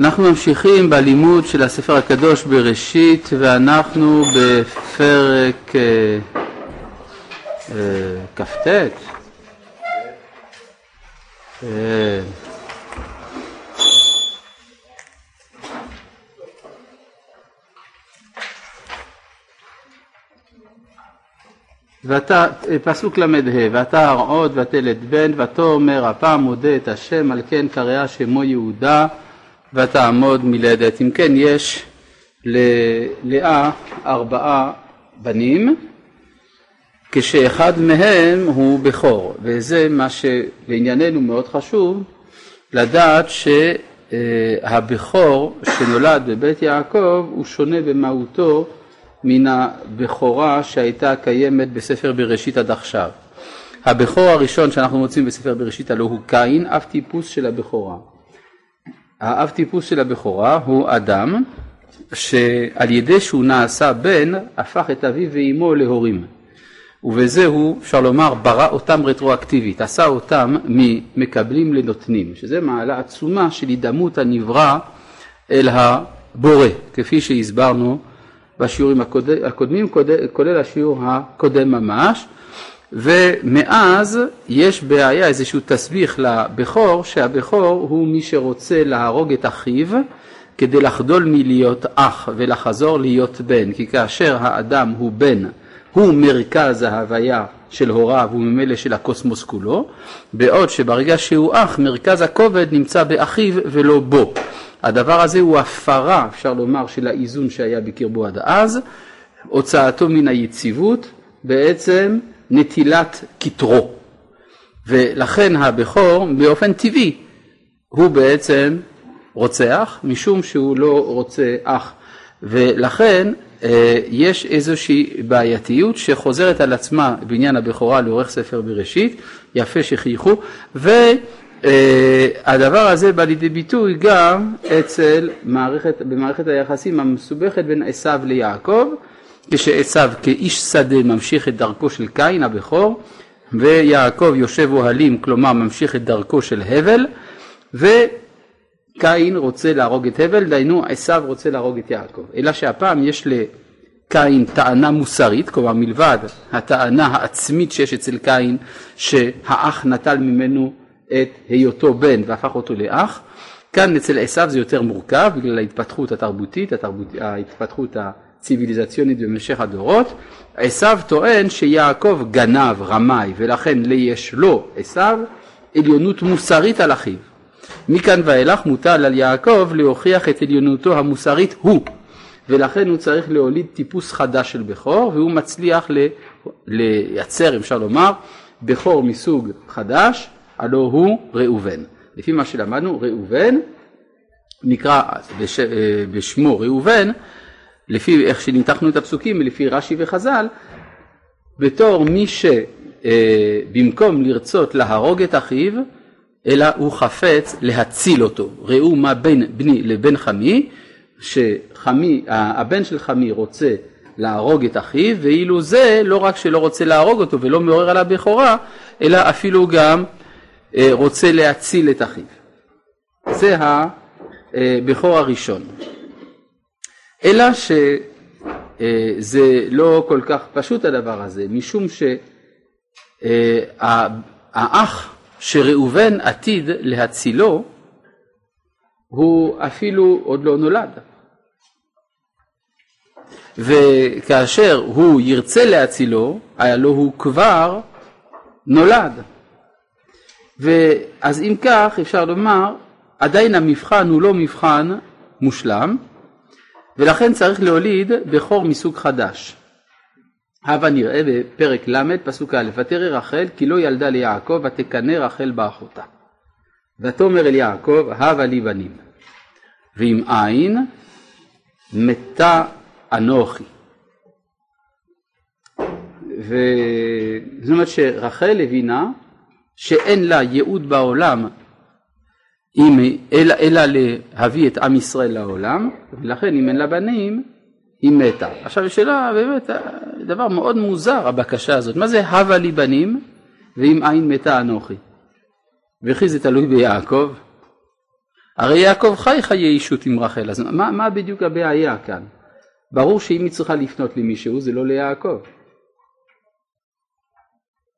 אנחנו ממשיכים בלימוד של הספר הקדוש בראשית ואנחנו בפרק אה, אה, כ"ט. אה, ואתה, פסוק ל"ה, ואתה הרעוד ותלד בן, ותאמר הפעם מודה את השם על כן קראה שמו יהודה ותעמוד מלדת. אם כן יש ללאה ארבעה בנים כשאחד מהם הוא בכור וזה מה שלענייננו מאוד חשוב לדעת שהבכור שנולד בבית יעקב הוא שונה במהותו מן הבכורה שהייתה קיימת בספר בראשית עד עכשיו. הבכור הראשון שאנחנו מוצאים בספר בראשית הלא הוא קין, אף טיפוס של הבכורה. האב טיפוס של הבכורה הוא אדם שעל ידי שהוא נעשה בן הפך את אביו ואימו להורים. ובזה הוא אפשר לומר ברא אותם רטרואקטיבית עשה אותם ממקבלים לנותנים שזה מעלה עצומה של הידמות הנברא אל הבורא כפי שהסברנו בשיעורים הקודמים כולל השיעור הקודם ממש ומאז יש בעיה איזשהו תסביך לבכור שהבכור הוא מי שרוצה להרוג את אחיו כדי לחדול מלהיות אח ולחזור להיות בן. כי כאשר האדם הוא בן הוא מרכז ההוויה של הוריו וממילא של הקוסמוס כולו בעוד שברגע שהוא אח מרכז הכובד נמצא באחיו ולא בו. הדבר הזה הוא הפרה אפשר לומר של האיזון שהיה בקרבו עד אז הוצאתו מן היציבות בעצם נטילת כתרו. ולכן הבכור באופן טבעי הוא בעצם רוצח משום שהוא לא רוצה אח ולכן אה, יש איזושהי בעייתיות שחוזרת על עצמה בעניין הבכורה לאורך ספר בראשית, יפה שחייכו, והדבר הזה בא לידי ביטוי גם אצל מערכת, במערכת היחסים המסובכת בין עשיו ליעקב, כשעשיו כאיש שדה ממשיך את דרכו של קין הבכור ויעקב יושב אוהלים כלומר ממשיך את דרכו של הבל וקין רוצה להרוג את הבל דהיינו עשיו רוצה להרוג את יעקב. אלא שהפעם יש לקין טענה מוסרית כלומר מלבד הטענה העצמית שיש אצל קין שהאח נטל ממנו את היותו בן והפך אותו לאח כאן אצל עשיו זה יותר מורכב בגלל ההתפתחות התרבותית, התרבות, ההתפתחות ציוויליזציונית במשך הדורות. עשיו טוען שיעקב גנב, רמאי, ולכן יש לו, עשיו, עליונות מוסרית על אחיו. מכאן ואילך מוטל על יעקב להוכיח את עליונותו המוסרית הוא, ולכן הוא צריך להוליד טיפוס חדש של בכור, והוא מצליח לייצר, אפשר לומר, בכור מסוג חדש, הלא הוא ראובן. לפי מה שלמדנו, ראובן נקרא בש, אה, בשמו ראובן לפי איך שניתחנו את הפסוקים ולפי רש"י וחז"ל, בתור מי שבמקום לרצות להרוג את אחיו, אלא הוא חפץ להציל אותו. ראו מה בין בני לבין חמי, שחמי, הבן של חמי רוצה להרוג את אחיו, ואילו זה לא רק שלא רוצה להרוג אותו ולא מעורר עליו בכורה, אלא אפילו גם אה, רוצה להציל את אחיו. זה הבכור הראשון. אלא שזה לא כל כך פשוט הדבר הזה, משום שהאח שראובן עתיד להצילו הוא אפילו עוד לא נולד. וכאשר הוא ירצה להצילו, הלא הוא כבר נולד. ואז אם כך אפשר לומר, עדיין המבחן הוא לא מבחן מושלם, ולכן צריך להוליד בכור מסוג חדש. הבה נראה בפרק ל' פסוק א' ותרא רחל כי לא ילדה ליעקב ותקנא רחל באחותה. ותאמר אל יעקב הבה לי בנים ואם אין מתה אנוכי. וזאת אומרת שרחל הבינה שאין לה ייעוד בעולם אם, אלא, אלא להביא את עם ישראל לעולם, ולכן אם אין לה בנים, היא מתה. עכשיו השאלה באמת, דבר מאוד מוזר הבקשה הזאת, מה זה הבה לי בנים ואם אין מתה אנוכי? וכי זה תלוי ביעקב? הרי יעקב חי חיי אישות עם רחל, אז מה, מה בדיוק הבעיה כאן? ברור שאם היא צריכה לפנות למישהו זה לא ליעקב.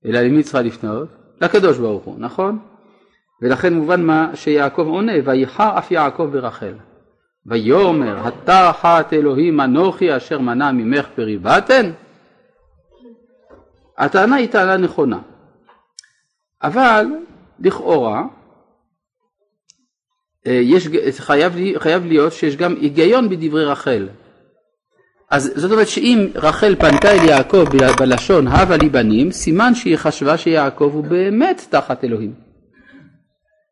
אלא למי צריכה לפנות? לקדוש ברוך הוא, נכון? ולכן מובן מה שיעקב עונה, ויחר אף יעקב ברחל. ויאמר, התחת אלוהים אנוכי אשר מנע ממך פרי בטן? הטענה היא טענה נכונה, אבל לכאורה אה, יש, חייב, חייב להיות שיש גם היגיון בדברי רחל. אז זאת אומרת שאם רחל פנתה אל יעקב בלשון הבה לי בנים, סימן שהיא חשבה שיעקב הוא באמת תחת אלוהים.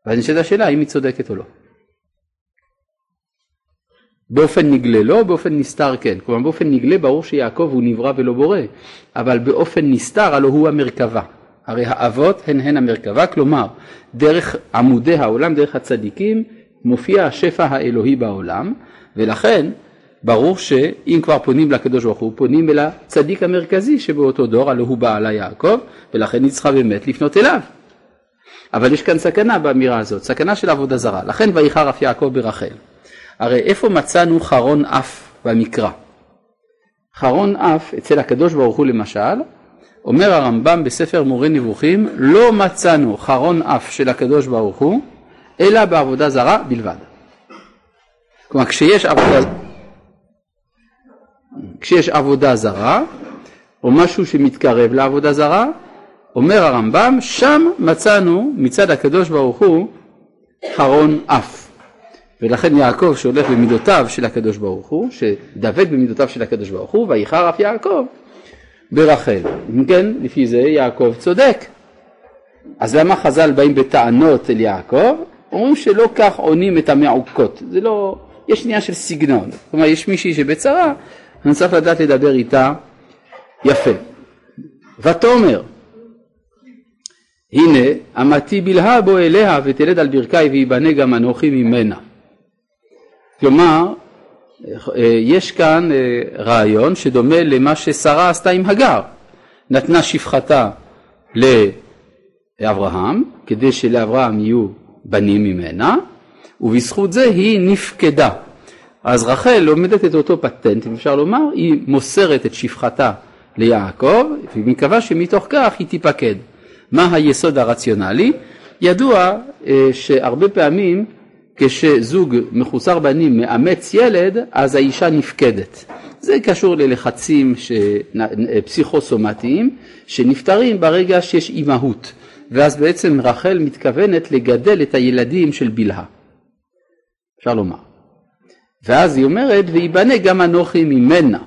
ואז נשאלת השאלה האם היא צודקת או לא. באופן נגלה לא, באופן נסתר כן. כלומר באופן נגלה ברור שיעקב הוא נברא ולא בורא, אבל באופן נסתר הלא הוא המרכבה. הרי האבות הן הן המרכבה, כלומר דרך עמודי העולם, דרך הצדיקים, מופיע השפע האלוהי בעולם, ולכן ברור שאם כבר פונים לקדוש ברוך הוא, פונים אל הצדיק המרכזי שבאותו דור, הלא הוא בעלה יעקב, ולכן היא צריכה באמת לפנות אליו. אבל יש כאן סכנה באמירה הזאת, סכנה של עבודה זרה. לכן ויחר אף יעקב ברחל. הרי איפה מצאנו חרון אף במקרא? חרון אף אצל הקדוש ברוך הוא למשל, אומר הרמב"ם בספר מורה נבוכים, לא מצאנו חרון אף של הקדוש ברוך הוא, אלא בעבודה זרה בלבד. כלומר כשיש עבודה, כשיש עבודה זרה, או משהו שמתקרב לעבודה זרה, אומר הרמב"ם, שם מצאנו מצד הקדוש ברוך הוא חרון אף. ולכן יעקב שהולך במידותיו של הקדוש ברוך הוא, שדבק במידותיו של הקדוש ברוך הוא, ויחר אף יעקב ברחל. אם כן, לפי זה יעקב צודק. אז למה חז"ל באים בטענות אל יעקב? אומרים שלא כך עונים את המעוקות. זה לא, יש עניין של סגנון. כלומר, יש מישהי שבצרה, אני צריך לדעת לדבר איתה יפה. ותאמר, הנה אמתי בלהה בו אליה ותלד על ברכי ויבנה גם אנוכי ממנה. כלומר יש כאן אה, רעיון שדומה למה ששרה עשתה עם הגר, נתנה שפחתה לאברהם כדי שלאברהם יהיו בנים ממנה ובזכות זה היא נפקדה. אז רחל לומדת את אותו פטנט אם אפשר לומר, היא מוסרת את שפחתה ליעקב ומקווה שמתוך כך היא תיפקד. מה היסוד הרציונלי? ידוע אה, שהרבה פעמים כשזוג מחוסר בנים מאמץ ילד, אז האישה נפקדת. זה קשור ללחצים ש... פסיכוסומטיים שנפתרים ברגע שיש אימהות, ואז בעצם רחל מתכוונת לגדל את הילדים של בלהה, אפשר לומר. ואז היא אומרת, ויבנה גם אנוכי ממנה,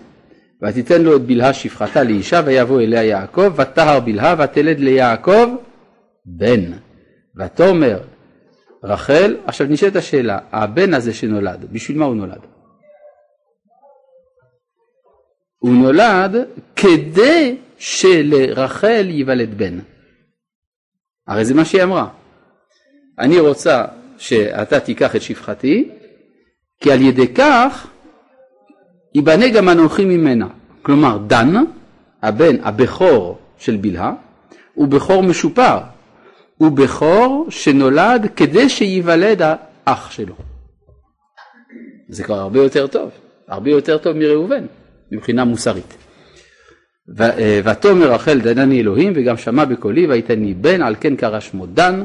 ותיתן לו את בלהה שפחתה לאישה, ויבוא אליה יעקב, ותהר בלהה, ותלד ליעקב בן. ותאמר רחל, עכשיו נשאלת השאלה, הבן הזה שנולד, בשביל מה הוא נולד? הוא נולד כדי שלרחל ייוולד בן. הרי זה מה שהיא אמרה. אני רוצה שאתה תיקח את שפחתי, כי על ידי כך ייבנה גם אנוכי ממנה. כלומר, דן, הבן, הבכור של בלהה, הוא בכור משופר, הוא בכור שנולד כדי שייוולד האח שלו. זה כבר הרבה יותר טוב, הרבה יותר טוב מראובן, מבחינה מוסרית. אה, ותאמר רחל דנני אלוהים וגם שמע בקולי ויתני בן על כן קרא שמו דן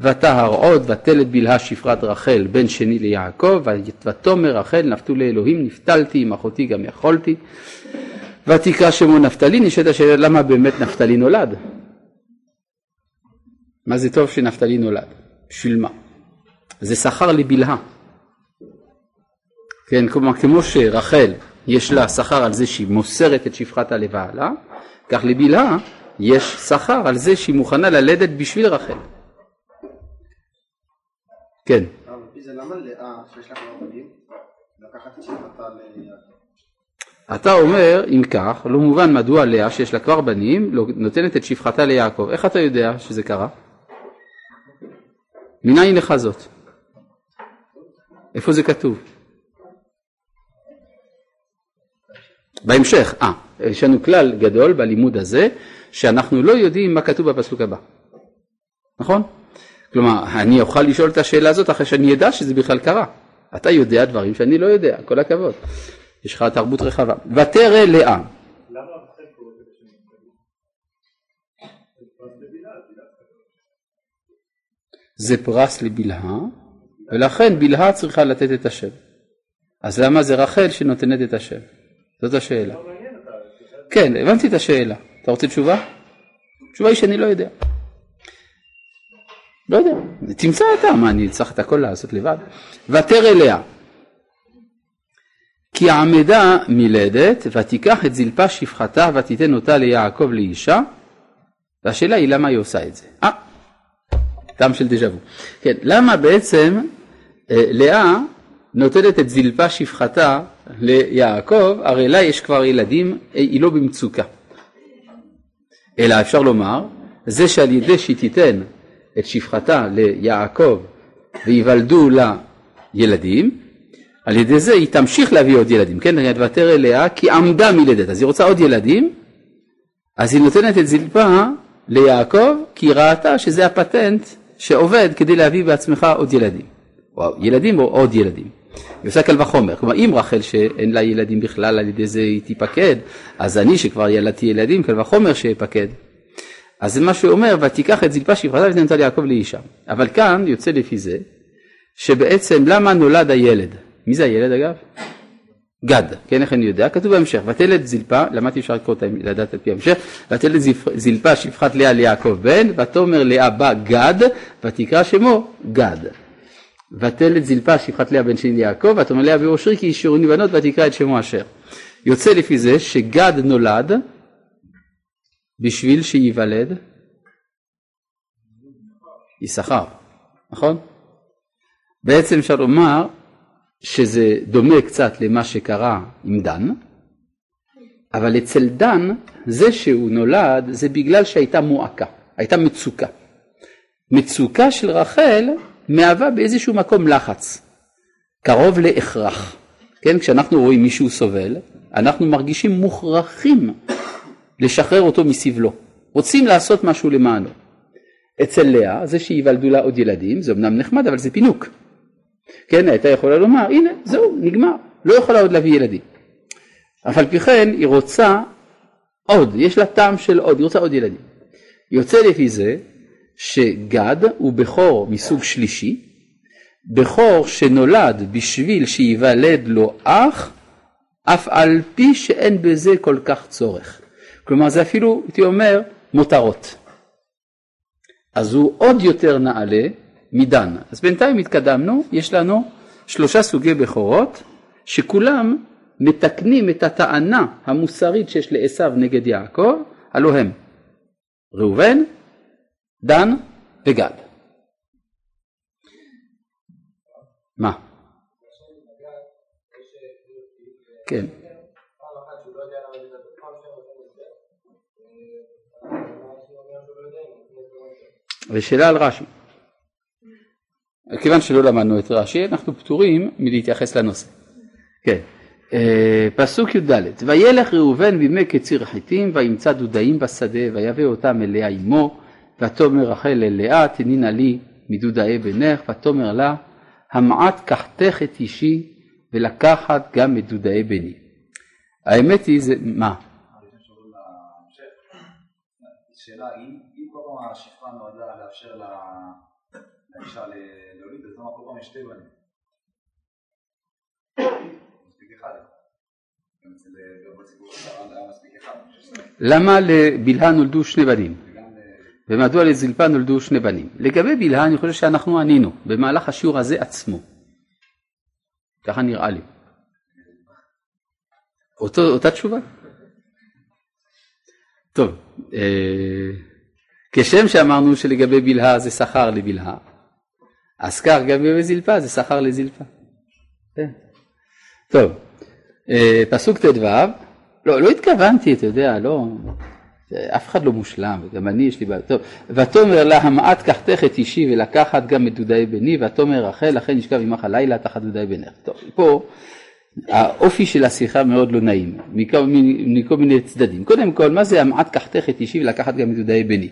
ותהר עוד ותלת בלהה שפרת רחל בן שני ליעקב ותאמר רחל נפתו לאלוהים נפתלתי עם אחותי גם יכולתי ותקרא שמו נפתלי נשאלת השאלה למה באמת נפתלי נולד מה זה טוב שנפתלי נולד? בשביל מה? זה שכר לבלהה. כן, כלומר כמו שרחל יש לה שכר על זה שהיא מוסרת את שפחתה לבעלה, כך לבלהה יש שכר על זה שהיא מוכנה ללדת בשביל רחל. כן. אתה אומר, אם כך, לא מובן מדוע לאה שיש לה כבר בנים, לא נותנת את שפחתה ליעקב. איך אתה יודע שזה קרה? מניין לך זאת? איפה זה כתוב? בהמשך, אה, יש לנו כלל גדול בלימוד הזה, שאנחנו לא יודעים מה כתוב בפסוק הבא, נכון? כלומר, אני אוכל לשאול את השאלה הזאת אחרי שאני אדע שזה בכלל קרה. אתה יודע דברים שאני לא יודע, כל הכבוד. יש לך תרבות רחבה. ותרא לאה. זה פרס לבלהה, ולכן בלהה צריכה לתת את השם. אז למה זה רחל שנותנת את השם? זאת השאלה. כן, הבנתי את השאלה. אתה רוצה תשובה? התשובה היא שאני לא יודע. לא יודע, תמצא אתה, מה אני צריך את הכל לעשות לבד? ותר אליה. כי עמדה מלדת ותיקח את זלפה שפחתה ותיתן אותה ליעקב לאישה והשאלה היא למה היא עושה את זה. אה, טעם של דז'ה וו. כן, למה בעצם אה, לאה נותנת את זלפה שפחתה ליעקב, הרי לה יש כבר ילדים, אה, היא לא במצוקה. אלא אפשר לומר, זה שעל ידי שהיא תיתן את שפחתה ליעקב וייוולדו לה ילדים, על ידי זה היא תמשיך להביא עוד ילדים, כן, ותרא אליה כי עמדה מלדת, אז היא רוצה עוד ילדים, אז היא נותנת את זלפה ליעקב כי היא ראתה שזה הפטנט שעובד כדי להביא בעצמך עוד ילדים, או ילדים או עוד ילדים. היא עושה קל וחומר, כלומר אם רחל שאין לה ילדים בכלל על ידי זה היא תיפקד, אז אני שכבר ילדתי ילדים קל וחומר שאפקד. אז זה מה שהוא אומר, ותיקח את זלפה שפחתה ותנתה ליעקב לאישה. אבל כאן יוצא לפי זה, שבעצם למה נולד הילד? מי זה הילד אגב? גד, כן איך אני יודע? כתוב בהמשך, ותלד זלפה, למדתי אפשר לקרוא לדעת על פי המשך, ותלד זלפה שפחת לאה ליעקב בן, ותאמר לאה בא גד, ותקרא שמו גד. ותלד זלפה שפחת לאה בן שני ליעקב, ותאמר לאה ואושרי כי ישורני בנות ותקרא את שמו אשר. יוצא לפי זה שגד נולד בשביל שייוולד יששכר, נכון? בעצם אפשר לומר שזה דומה קצת למה שקרה עם דן, אבל אצל דן זה שהוא נולד זה בגלל שהייתה מועקה, הייתה מצוקה. מצוקה של רחל מהווה באיזשהו מקום לחץ, קרוב להכרח. כן, כשאנחנו רואים מישהו סובל, אנחנו מרגישים מוכרחים לשחרר אותו מסבלו, רוצים לעשות משהו למענו. אצל לאה, זה שייוולדו לה עוד ילדים, זה אמנם נחמד, אבל זה פינוק. כן, הייתה יכולה לומר, הנה, זהו, נגמר, לא יכולה עוד להביא ילדים. אף על פי כן, היא רוצה עוד, יש לה טעם של עוד, היא רוצה עוד ילדים. יוצא לפי זה שגד הוא בכור מסוג שלישי, בכור שנולד בשביל שייוולד לו אח, אף על פי שאין בזה כל כך צורך. כלומר זה אפילו, הייתי אומר, מותרות. אז הוא עוד יותר נעלה מדן. אז בינתיים התקדמנו, יש לנו שלושה סוגי בכורות, שכולם מתקנים את הטענה המוסרית שיש לעשו נגד יעקב, הלא הם ראובן, דן וגד. מה? כן. ושאלה על רש"י. כיוון שלא למדנו את רש"י, אנחנו פטורים מלהתייחס לנושא. כן. אה, פסוק י"ד: וילך ראובן בימי קציר חיטים וימצא דודאים בשדה ויבא אותם אליה עמו ותאמר רחל אל לאה תני נא לי מדודאי בנך ותאמר לה המעט קחתך את אישי ולקחת גם את דודאי בני. האמת היא זה מה? שאלה אם כל פעם השפחה נועדה לאפשר לאישה להוליד, אז למה כל פעם יש שתי בנים? מספיק אחד. למה לבלהה נולדו שני בנים? ומדוע לזלפה נולדו שני בנים? לגבי בלהה אני חושב שאנחנו ענינו במהלך השיעור הזה עצמו. ככה נראה לי. אותו, אותה תשובה? טוב, אה, כשם שאמרנו שלגבי בלהה זה שכר לבלהה, אז כך גם לגבי זלפה זה שכר לזלפה. כן. טוב, אה, פסוק ט"ו, לא, לא התכוונתי, אתה יודע, לא, אף אחד לא מושלם, וגם אני יש לי בעיה. טוב, ותאמר לה המעט קחתך את אישי ולקחת גם את דודי בני, ותאמר רחל לכן נשכב עמך הלילה תחת דודי בנך. טוב, פה האופי של השיחה מאוד לא נעים, מכל, מיני צדדים. קודם כל, מה זה המעט קחתך את אישי ולקחת גם את דודי בני?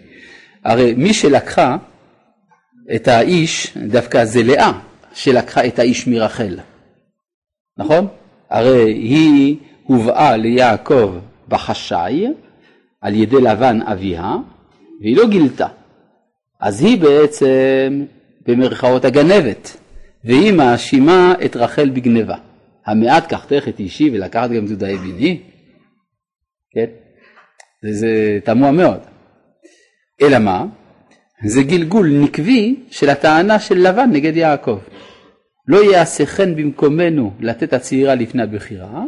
הרי מי שלקחה את האיש, דווקא זה לאה שלקחה את האיש מרחל, נכון? הרי היא הובאה ליעקב בחשאי על ידי לבן אביה, והיא לא גילתה. אז היא בעצם במרכאות הגנבת, והיא מאשימה את רחל בגניבה. המעט קחתך את אישי ולקחת גם דודאי בני? כן? זה, זה תמוה מאוד. אלא מה? זה גלגול נקבי של הטענה של לבן נגד יעקב. לא יעשה חן במקומנו לתת הצעירה לפני הבחירה,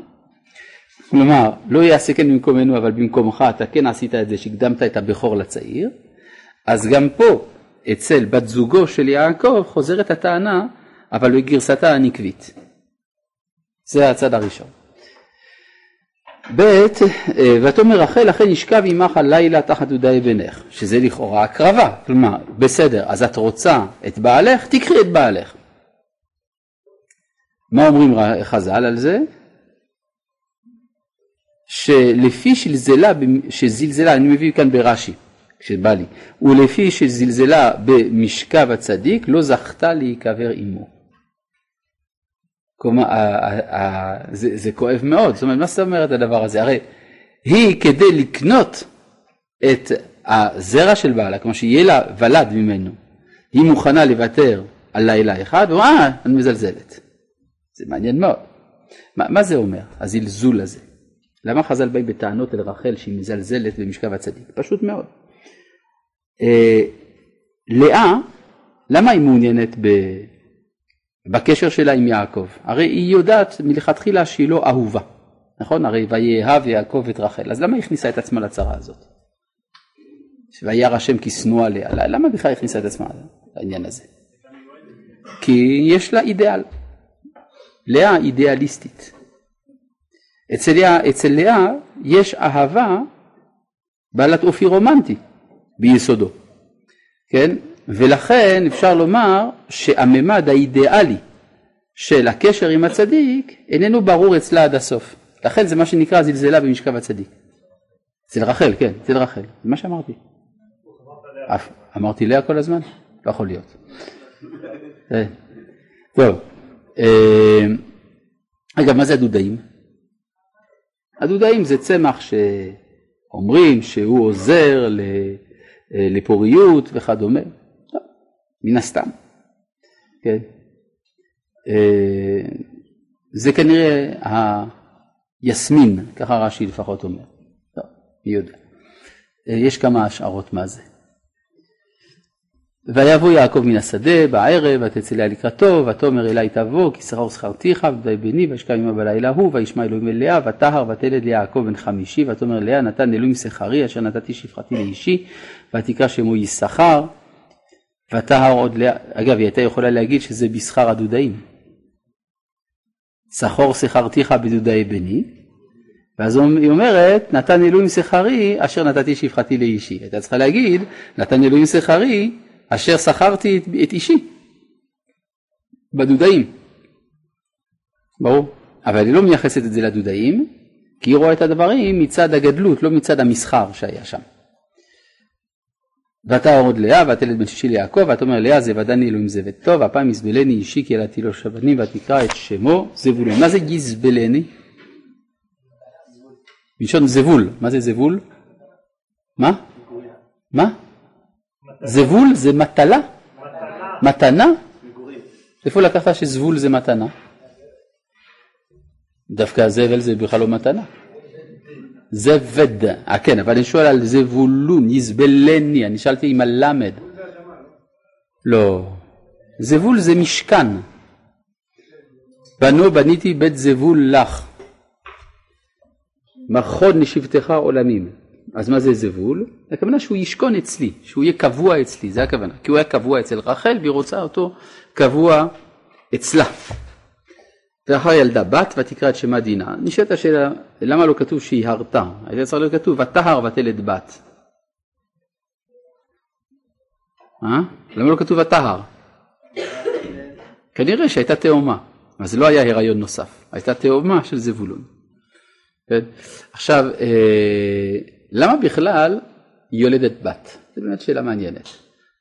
כלומר לא יעשה כן במקומנו אבל במקומך אתה כן עשית את זה שהקדמת את הבכור לצעיר, אז גם פה אצל בת זוגו של יעקב חוזרת הטענה אבל בגרסתה הנקבית. זה הצד הראשון. ב' ותאמר רחל לכן ישכב עמך הלילה תחת דודי בנך שזה לכאורה הקרבה כלומר בסדר אז את רוצה את בעלך תקחי את בעלך. מה אומרים חז"ל על זה? שלפי שזלזלה, שזלזלה, אני מביא כאן ברש"י, כשבא לי, ולפי שזלזלה במשכב הצדיק לא זכתה להיקבר עמו. כלומר, זה, זה כואב מאוד, זאת אומרת, מה זאת אומרת הדבר הזה? הרי היא כדי לקנות את הזרע של בעלה, כמו שיהיה לה ולד ממנו, היא מוכנה לוותר על לילה אחד, ואה, אני מזלזלת. זה מעניין מאוד. מה, מה זה אומר, הזלזול הזה? למה חז"ל באים בטענות אל רחל שהיא מזלזלת במשכב הצדיק? פשוט מאוד. אה, לאה, למה היא מעוניינת ב... בקשר שלה עם יעקב? הרי היא יודעת מלכתחילה שהיא לא אהובה, נכון? הרי ויאהב יעקב את רחל, אז למה היא הכניסה את עצמה לצרה הזאת? וירא השם כי שנוא עליה, למה בכלל הכניסה את עצמה לעניין הזה? כי יש לה אידיאל. לאה אידיאליסטית. אצל לאה, אצל לאה יש אהבה בעלת אופי רומנטי ביסודו, כן? ולכן אפשר לומר שהממד האידיאלי של הקשר עם הצדיק איננו ברור אצלה עד הסוף. לכן זה מה שנקרא זלזלה במשכב הצדיק. אצל רחל, כן, אצל רחל, זה מה שאמרתי. אמרתי לאה כל הזמן? לא יכול להיות. אה, טוב, אה, אגב, מה זה הדודאים? הדודאים זה צמח שאומרים שהוא עוזר אה, לפוריות וכדומה, מן הסתם, כן? אה, זה כנראה היסמין, ככה רש"י לפחות אומר, לא, מי יודע. יש כמה השערות מה זה. ויבוא יעקב מן השדה בערב ותצא לאה לקראתו ותאמר אלי תבוא כי שכר שכרתיך ודאי בני וישכב עמה בלילה ההוא וישמע אלוהים אל לאה וטהר ותלד ליעקב בן חמישי ותאמר לאה נתן אלוהים שכרי אשר נתתי שפחתי לאישי ותקרא שמו יששכר וטהר עוד אגב היא הייתה יכולה להגיד שזה בשכר הדודאים שכור שכרתיך בדודאי בני ואז היא אומרת נתן אלוהים שכרי אשר נתתי שפחתי לאישי הייתה צריכה להגיד נתן אלוהים שכרי אשר שכרתי את אישי בדודאים. ברור. אבל היא לא מייחסת את זה לדודאים, כי היא רואה את הדברים מצד הגדלות, לא מצד המסחר שהיה שם. ואתה עוד לאה ותלד בן שישי ליעקב ותאמר לאה זבדני אלוהים זבד טוב הפעם יזבלני אישי כי ילדתי לו שבנים ותקרא את שמו זבולון. מה זה יזבלני? מלשון זבול. מה זה זבול? מה? מה? זבול זה מטלה? מתנה? איפה לקחת שזבול זה מתנה? דווקא הזבל זה בכלל לא מתנה. זבד, אה כן, אבל אני שואל על זבולון, יזבלני, אני שאלתי עם הלמד. לא, זבול זה משכן. בנו בניתי בית זבול לך, מכון לשבטך עולמים. אז מה זה זבול? הכוונה שהוא ישכון אצלי, שהוא יהיה קבוע אצלי, זה הכוונה. כי הוא היה קבוע אצל רחל והיא רוצה אותו קבוע אצלה. ואחר ילדה בת ותקרא את שמה דינה. נשאלת השאלה, למה לא כתוב שהיא הרתה? היה צריך להיות כתוב ותהר ותלד בת. אה? למה לא כתוב ותהר? כנראה שהייתה תאומה, אז לא היה הריון נוסף, הייתה תאומה של זבולון. כן? עכשיו, אה, למה בכלל היא יולדת בת? זו באמת שאלה מעניינת.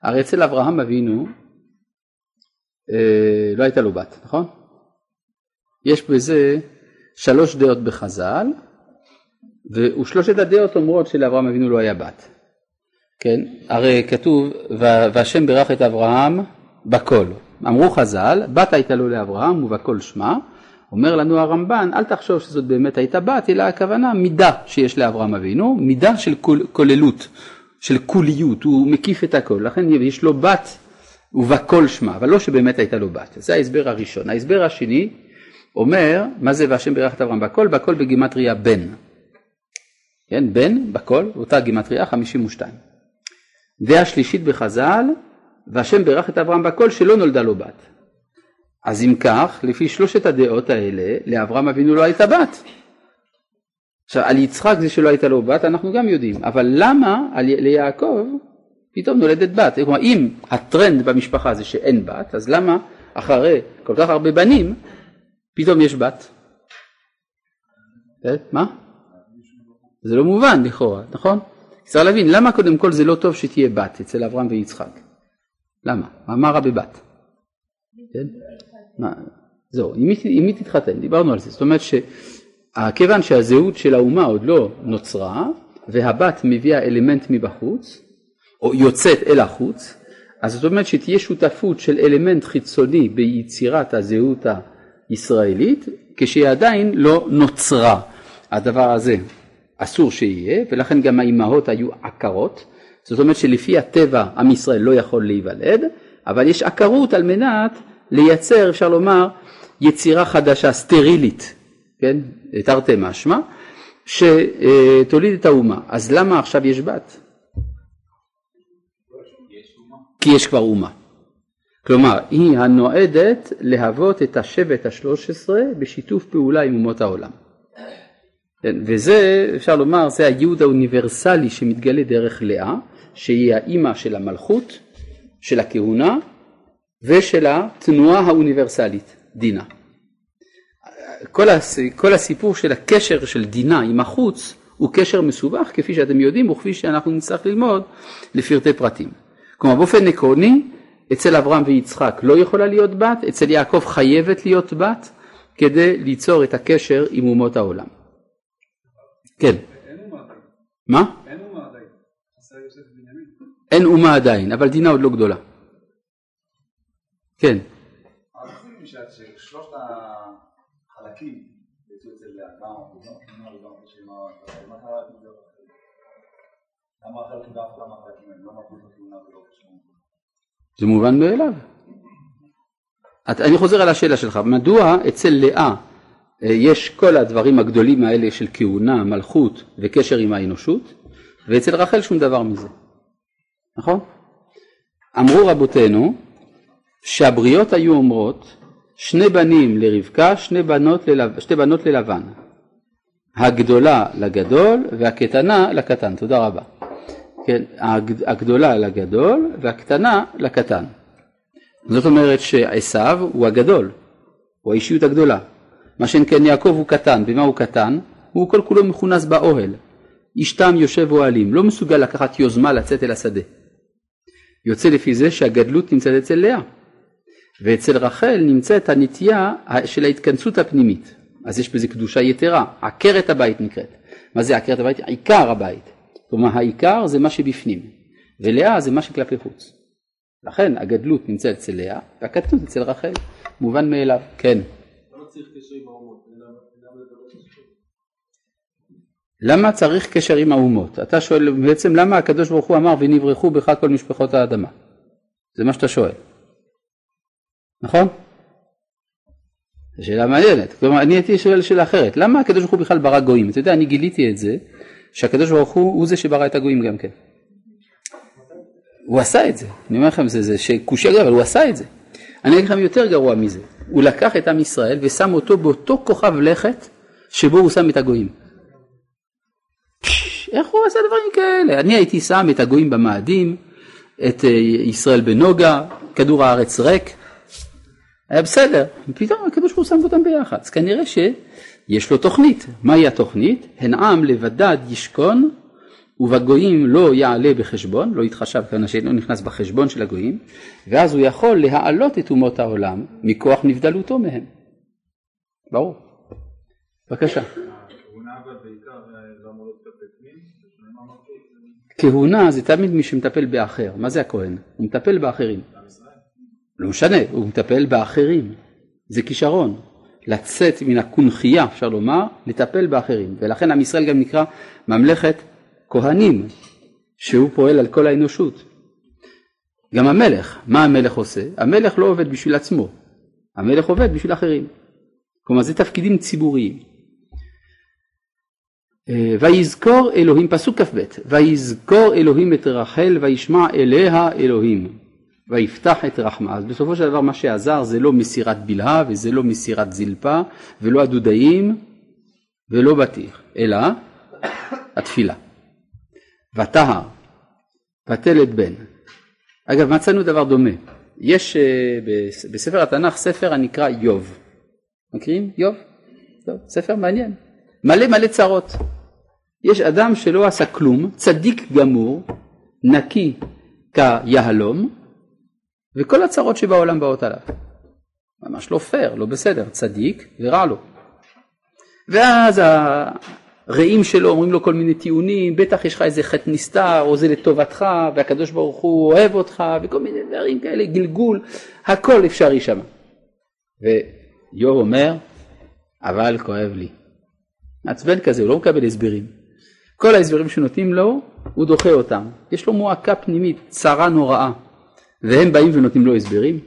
הרי אצל אברהם אבינו אה, לא הייתה לו בת, נכון? יש בזה שלוש דעות בחז"ל, ושלושת הדעות אומרות שלאברהם אבינו לא היה בת. כן, הרי כתוב, והשם בירך את אברהם בכל. אמרו חז"ל, בת הייתה לו לאברהם ובכל שמה. אומר לנו הרמב"ן, אל תחשוב שזאת באמת הייתה בת, אלא הכוונה מידה שיש לאברהם אבינו, מידה של כוללות, של כוליות, הוא מקיף את הכל, לכן יש לו בת ובכל שמה, אבל לא שבאמת הייתה לו בת. זה ההסבר הראשון. ההסבר השני אומר, מה זה והשם בירך את אברהם בכל? בכל בגימטריה בן. כן, בן בכל, אותה גימטריה 52. דעה שלישית בחז"ל, והשם בירך את אברהם בכל שלא נולדה לו בת. אז אם כך, לפי שלושת הדעות האלה, לאברהם אבינו לא הייתה בת. עכשיו, על יצחק זה שלא הייתה לו בת, אנחנו גם יודעים, אבל למה על, ליעקב פתאום נולדת בת? כלומר, אם הטרנד במשפחה זה שאין בת, אז למה אחרי כל כך הרבה בנים, פתאום יש בת? אה, מה? זה לא מובן לכאורה, נכון? צריך להבין, למה קודם כל זה לא טוב שתהיה בת אצל אברהם ויצחק? למה? מה רע בבת? כן? זהו, עם מי תתחתן? דיברנו על זה. זאת אומרת שכיוון שהזהות של האומה עוד לא נוצרה, והבת מביאה אלמנט מבחוץ, או יוצאת אל החוץ, אז זאת אומרת שתהיה שותפות של אלמנט חיצוני ביצירת הזהות הישראלית, כשהיא עדיין לא נוצרה. הדבר הזה אסור שיהיה, ולכן גם האימהות היו עקרות, זאת אומרת שלפי הטבע עם ישראל לא יכול להיוולד, אבל יש עקרות על מנת לייצר, אפשר לומר, יצירה חדשה, סטרילית, כן, תרתי משמע, שתוליד את האומה. אז למה עכשיו יש בת? כי יש כבר אומה. כלומר, היא הנועדת להוות את השבט השלוש עשרה בשיתוף פעולה עם אומות העולם. כן, וזה, אפשר לומר, זה הייעוד האוניברסלי שמתגלה דרך לאה, שהיא האימא של המלכות, של הכהונה ושל התנועה האוניברסלית, דינה. כל, הס... כל הסיפור של הקשר של דינה עם החוץ הוא קשר מסובך כפי שאתם יודעים וכפי שאנחנו נצטרך ללמוד לפרטי פרטים. כלומר באופן עקרוני אצל אברהם ויצחק לא יכולה להיות בת, אצל יעקב חייבת להיות בת כדי ליצור את הקשר עם אומות העולם. כן. מה? אין אומה עדיין, אבל דינה עוד לא גדולה. כן. שלושת החלקים יצאו אצל לאה, זה מובן מאליו. אני חוזר על השאלה שלך, מדוע אצל לאה אה, יש כל הדברים הגדולים האלה של כהונה, מלכות וקשר עם האנושות, ואצל רחל שום דבר מזה. נכון? אמרו רבותינו שהבריות היו אומרות שני בנים לרבקה, שני בנות, ללב, שתי בנות ללבן. הגדולה לגדול והקטנה לקטן. תודה רבה. כן, הגדולה לגדול והקטנה לקטן. זאת אומרת שעשו הוא הגדול, הוא האישיות הגדולה. מה שאין כן יעקב הוא קטן. במה הוא קטן? הוא כל כולו מכונס באוהל. איש תם יושב אוהלים, לא מסוגל לקחת יוזמה לצאת אל השדה. יוצא לפי זה שהגדלות נמצאת אצל לאה, ואצל רחל נמצאת הנטייה של ההתכנסות הפנימית. אז יש בזה קדושה יתרה, עקרת הבית נקראת. מה זה עקרת הבית? עיקר הבית. כלומר העיקר זה מה שבפנים, ולאה זה מה שכלפי חוץ. לכן הגדלות נמצאת אצל לאה, והקטנות אצל רחל. מובן מאליו, כן. למה צריך קשר עם האומות? אתה שואל בעצם למה הקדוש ברוך הוא אמר ונברחו בך כל משפחות האדמה? זה מה שאתה שואל, נכון? זו שאלה מעניינת. כלומר, אני הייתי שואל שאלה אחרת, למה הקדוש ברוך הוא בכלל ברא גויים? אתה יודע, אני גיליתי את זה, שהקדוש ברוך הוא הוא זה שברא את הגויים גם כן. הוא עשה את זה, אני אומר לכם, זה, זה שקושי גדול, אבל הוא עשה את זה. אני אגיד לכם יותר גרוע מזה, הוא לקח את עם ישראל ושם אותו באותו כוכב לכת שבו הוא שם את הגויים. איך הוא עשה דברים כאלה? אני הייתי שם את הגויים במאדים, את אה, ישראל בנוגה, כדור הארץ ריק, היה בסדר, ופתאום הקדוש ברוך הוא שם אותם ביחד, אז כנראה שיש לו תוכנית, מהי התוכנית? הן עם לבדד ישכון ובגויים לא יעלה בחשבון, לא יתחשב כאן שאינו נכנס בחשבון של הגויים, ואז הוא יכול להעלות את אומות העולם מכוח נבדלותו מהם. ברור. בבקשה. כהונה זה תמיד מי שמטפל באחר, מה זה הכהן? הוא מטפל באחרים. לא משנה, הוא מטפל באחרים, זה כישרון. לצאת מן הקונכייה, אפשר לומר, לטפל באחרים. ולכן עם ישראל גם נקרא ממלכת כהנים, שהוא פועל על כל האנושות. גם המלך, מה המלך עושה? המלך לא עובד בשביל עצמו, המלך עובד בשביל אחרים. כלומר זה תפקידים ציבוריים. אה, ויזכור אלוהים, פסוק כ"ב, ויזכור אלוהים את רחל וישמע אליה אלוהים. ויפתח את רחמה. אז בסופו של דבר מה שעזר זה לא מסירת בלהה וזה לא מסירת זלפה ולא הדודאים ולא בטיח, אלא התפילה. וטהר, ותלת בן. אגב מצאנו דבר דומה, יש אה, בספר התנ"ך ספר הנקרא איוב. מכירים איוב? טוב, ספר מעניין. מלא מלא צרות. יש אדם שלא עשה כלום, צדיק גמור, נקי כיהלום, וכל הצרות שבעולם באות עליו. ממש לא פייר, לא בסדר, צדיק ורע לו. ואז הרעים שלו אומרים לו כל מיני טיעונים, בטח יש לך איזה חטא נסתר, או זה לטובתך, והקדוש ברוך הוא אוהב אותך, וכל מיני דברים כאלה, גלגול, הכל אפשרי שם. ואיוב אומר, אבל כואב לי. מעצבן כזה, הוא לא מקבל הסברים. כל ההסברים שנותנים לו, הוא דוחה אותם. יש לו מועקה פנימית, צרה נוראה. והם באים ונותנים לו הסברים?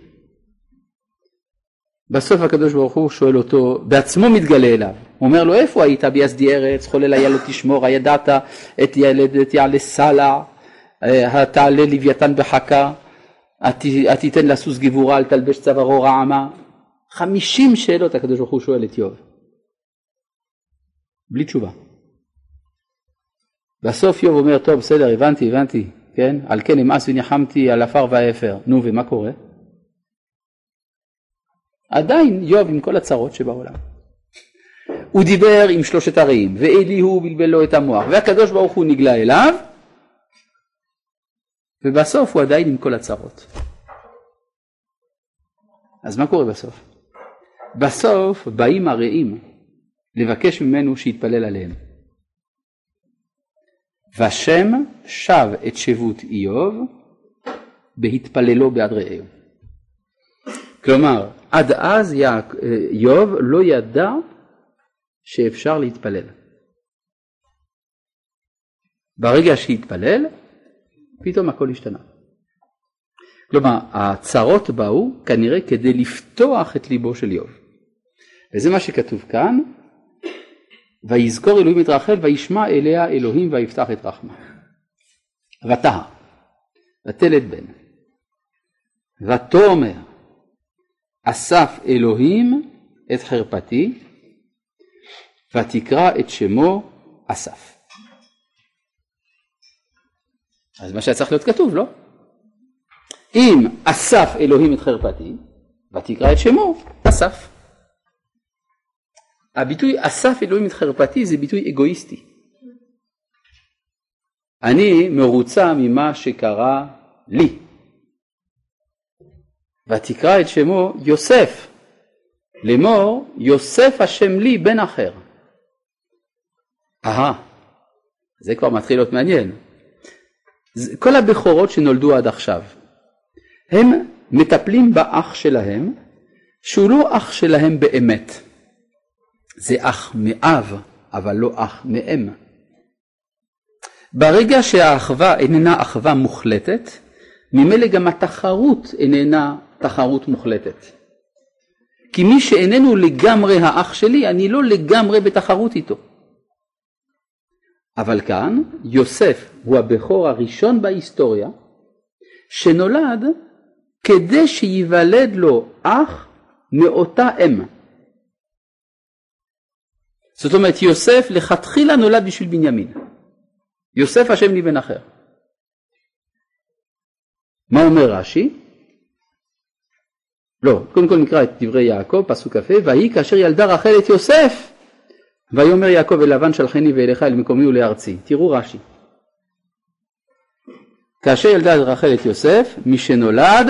בסוף הקדוש ברוך הוא שואל אותו, בעצמו מתגלה אליו, הוא אומר לו איפה היית ביסדי ארץ, חולל היה לא תשמור, הידעת את ילדת יעלה סלע, אה, תעלה לוויתן בחכה, התיתן לסוס גבורה, אל תלבש צווארו רעמה. חמישים שאלות הקדוש ברוך הוא שואל את איוב. בלי תשובה. בסוף איוב אומר, טוב בסדר הבנתי הבנתי, כן? על כן אמאס וניחמתי על עפר ואפר. נו, ומה קורה? עדיין איוב עם כל הצרות שבעולם. הוא דיבר עם שלושת הרעים, ואליהו בלבל לו את המוח, והקדוש ברוך הוא נגלה אליו, ובסוף הוא עדיין עם כל הצרות. אז מה קורה בסוף? בסוף באים הרעים לבקש ממנו שיתפלל עליהם. והשם שב את שבות איוב בהתפללו בעד רעהו. כלומר, עד אז איוב לא ידע שאפשר להתפלל. ברגע שהתפלל, פתאום הכל השתנה. כלומר, הצרות באו כנראה כדי לפתוח את ליבו של איוב. וזה מה שכתוב כאן, ויזכור אלוהים את רחל וישמע אליה אלוהים ויפתח את רחמה. ותהה ותלת בן ותאמר אסף אלוהים את חרפתי ותקרא את שמו אסף. אז מה שהיה צריך להיות כתוב, לא? אם אסף אלוהים את חרפתי ותקרא את שמו אסף. הביטוי אסף אלוהים את חרפתי זה ביטוי אגואיסטי. אני מרוצה ממה שקרה לי. ותקרא את שמו יוסף, לאמור יוסף השם לי בן אחר. אהה, זה כבר מתחיל להיות מעניין. כל הבכורות שנולדו עד עכשיו, הם מטפלים באח שלהם, שהוא לא אח שלהם באמת. זה אח מאב, אבל לא אח מאם. ברגע שהאחווה איננה אחווה מוחלטת, ממילא גם התחרות איננה תחרות מוחלטת. כי מי שאיננו לגמרי האח שלי, אני לא לגמרי בתחרות איתו. אבל כאן יוסף הוא הבכור הראשון בהיסטוריה שנולד כדי שייוולד לו אח מאותה אם. זאת אומרת יוסף לכתחילה נולד בשביל בנימין. יוסף השם לי בן אחר. מה אומר רש"י? לא, קודם כל נקרא את דברי יעקב, פסוק כ"ה, ויהי כאשר ילדה רחל את יוסף, ויאמר יעקב אל לבן שלחני ואליך אל מקומי ולארצי. תראו רש"י. כאשר ילדה רחל את יוסף, מי שנולד,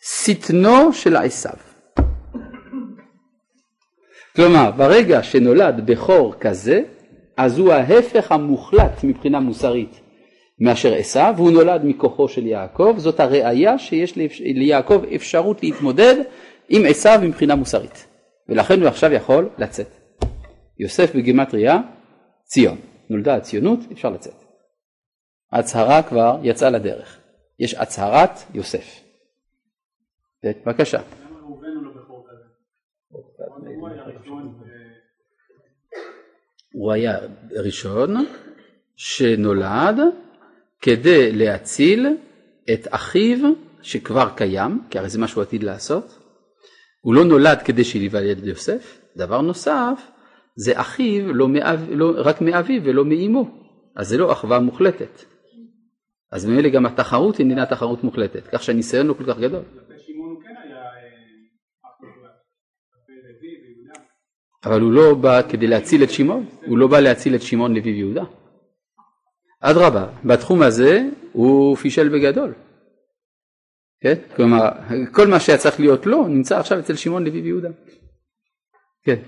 שטנו של עשיו. כלומר, ברגע שנולד בכור כזה, אז הוא ההפך המוחלט מבחינה מוסרית מאשר עשיו, והוא נולד מכוחו של יעקב, זאת הראייה שיש ליעקב אפשרות להתמודד עם עשיו מבחינה מוסרית, ולכן הוא עכשיו יכול לצאת. יוסף בגימטריה, ציון, נולדה הציונות, אפשר לצאת. ההצהרה כבר יצאה לדרך, יש הצהרת יוסף. בבקשה. הוא היה ראשון שנולד כדי להציל את אחיו שכבר קיים, כי הרי זה מה שהוא עתיד לעשות. הוא לא נולד כדי שייוולד יוסף. דבר נוסף, זה אחיו לא, מאב, לא רק מאביו ולא מאימו, אז זה לא אחווה מוחלטת. אז ממילא גם התחרות איננה תחרות מוחלטת, כך שהניסיון הוא כל כך גדול. אבל הוא לא בא כדי להציל את שמעון, הוא לא בא להציל את שמעון לוי ויהודה. אדרבה, בתחום הזה הוא פישל בגדול. כן? כלומר, כל מה שהיה צריך להיות לו נמצא עכשיו אצל שמעון לוי ויהודה. כן.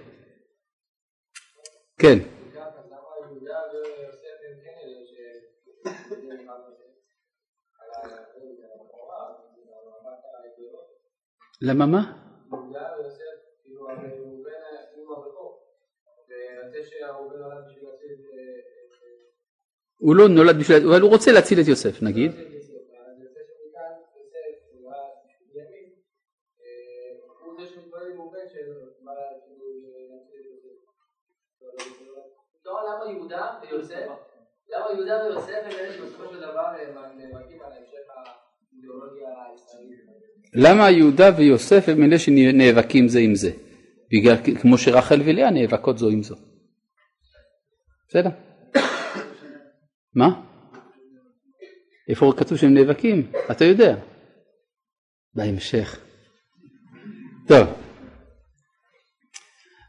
כן. למה מה? הוא לא נולד בשביל, אבל הוא רוצה להציל את יוסף נגיד. למה יהודה ויוסף הם אלה שנאבקים זה עם זה? בגלל כמו שרחל ולאה נאבקות זו עם זו. בסדר. מה? איפה כתוב שהם נאבקים? אתה יודע. בהמשך. טוב.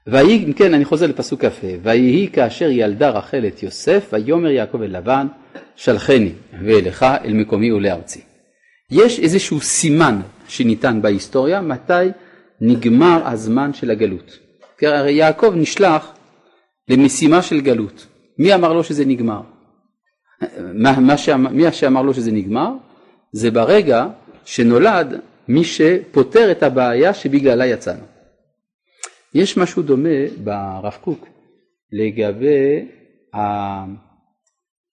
ויהי, כן, אני חוזר לפסוק כ"ה, ויהי כאשר ילדה רחל את יוסף, ויאמר יעקב אל לבן, שלחני ואליך אל מקומי ולארצי. יש איזשהו סימן שניתן בהיסטוריה מתי נגמר הזמן של הגלות. הרי יעקב נשלח למשימה של גלות. מי אמר לו שזה נגמר? מה, מה שאמר, מי שאמר לו שזה נגמר? זה ברגע שנולד מי שפותר את הבעיה שבגללה יצאנו. יש משהו דומה ברב קוק לגבי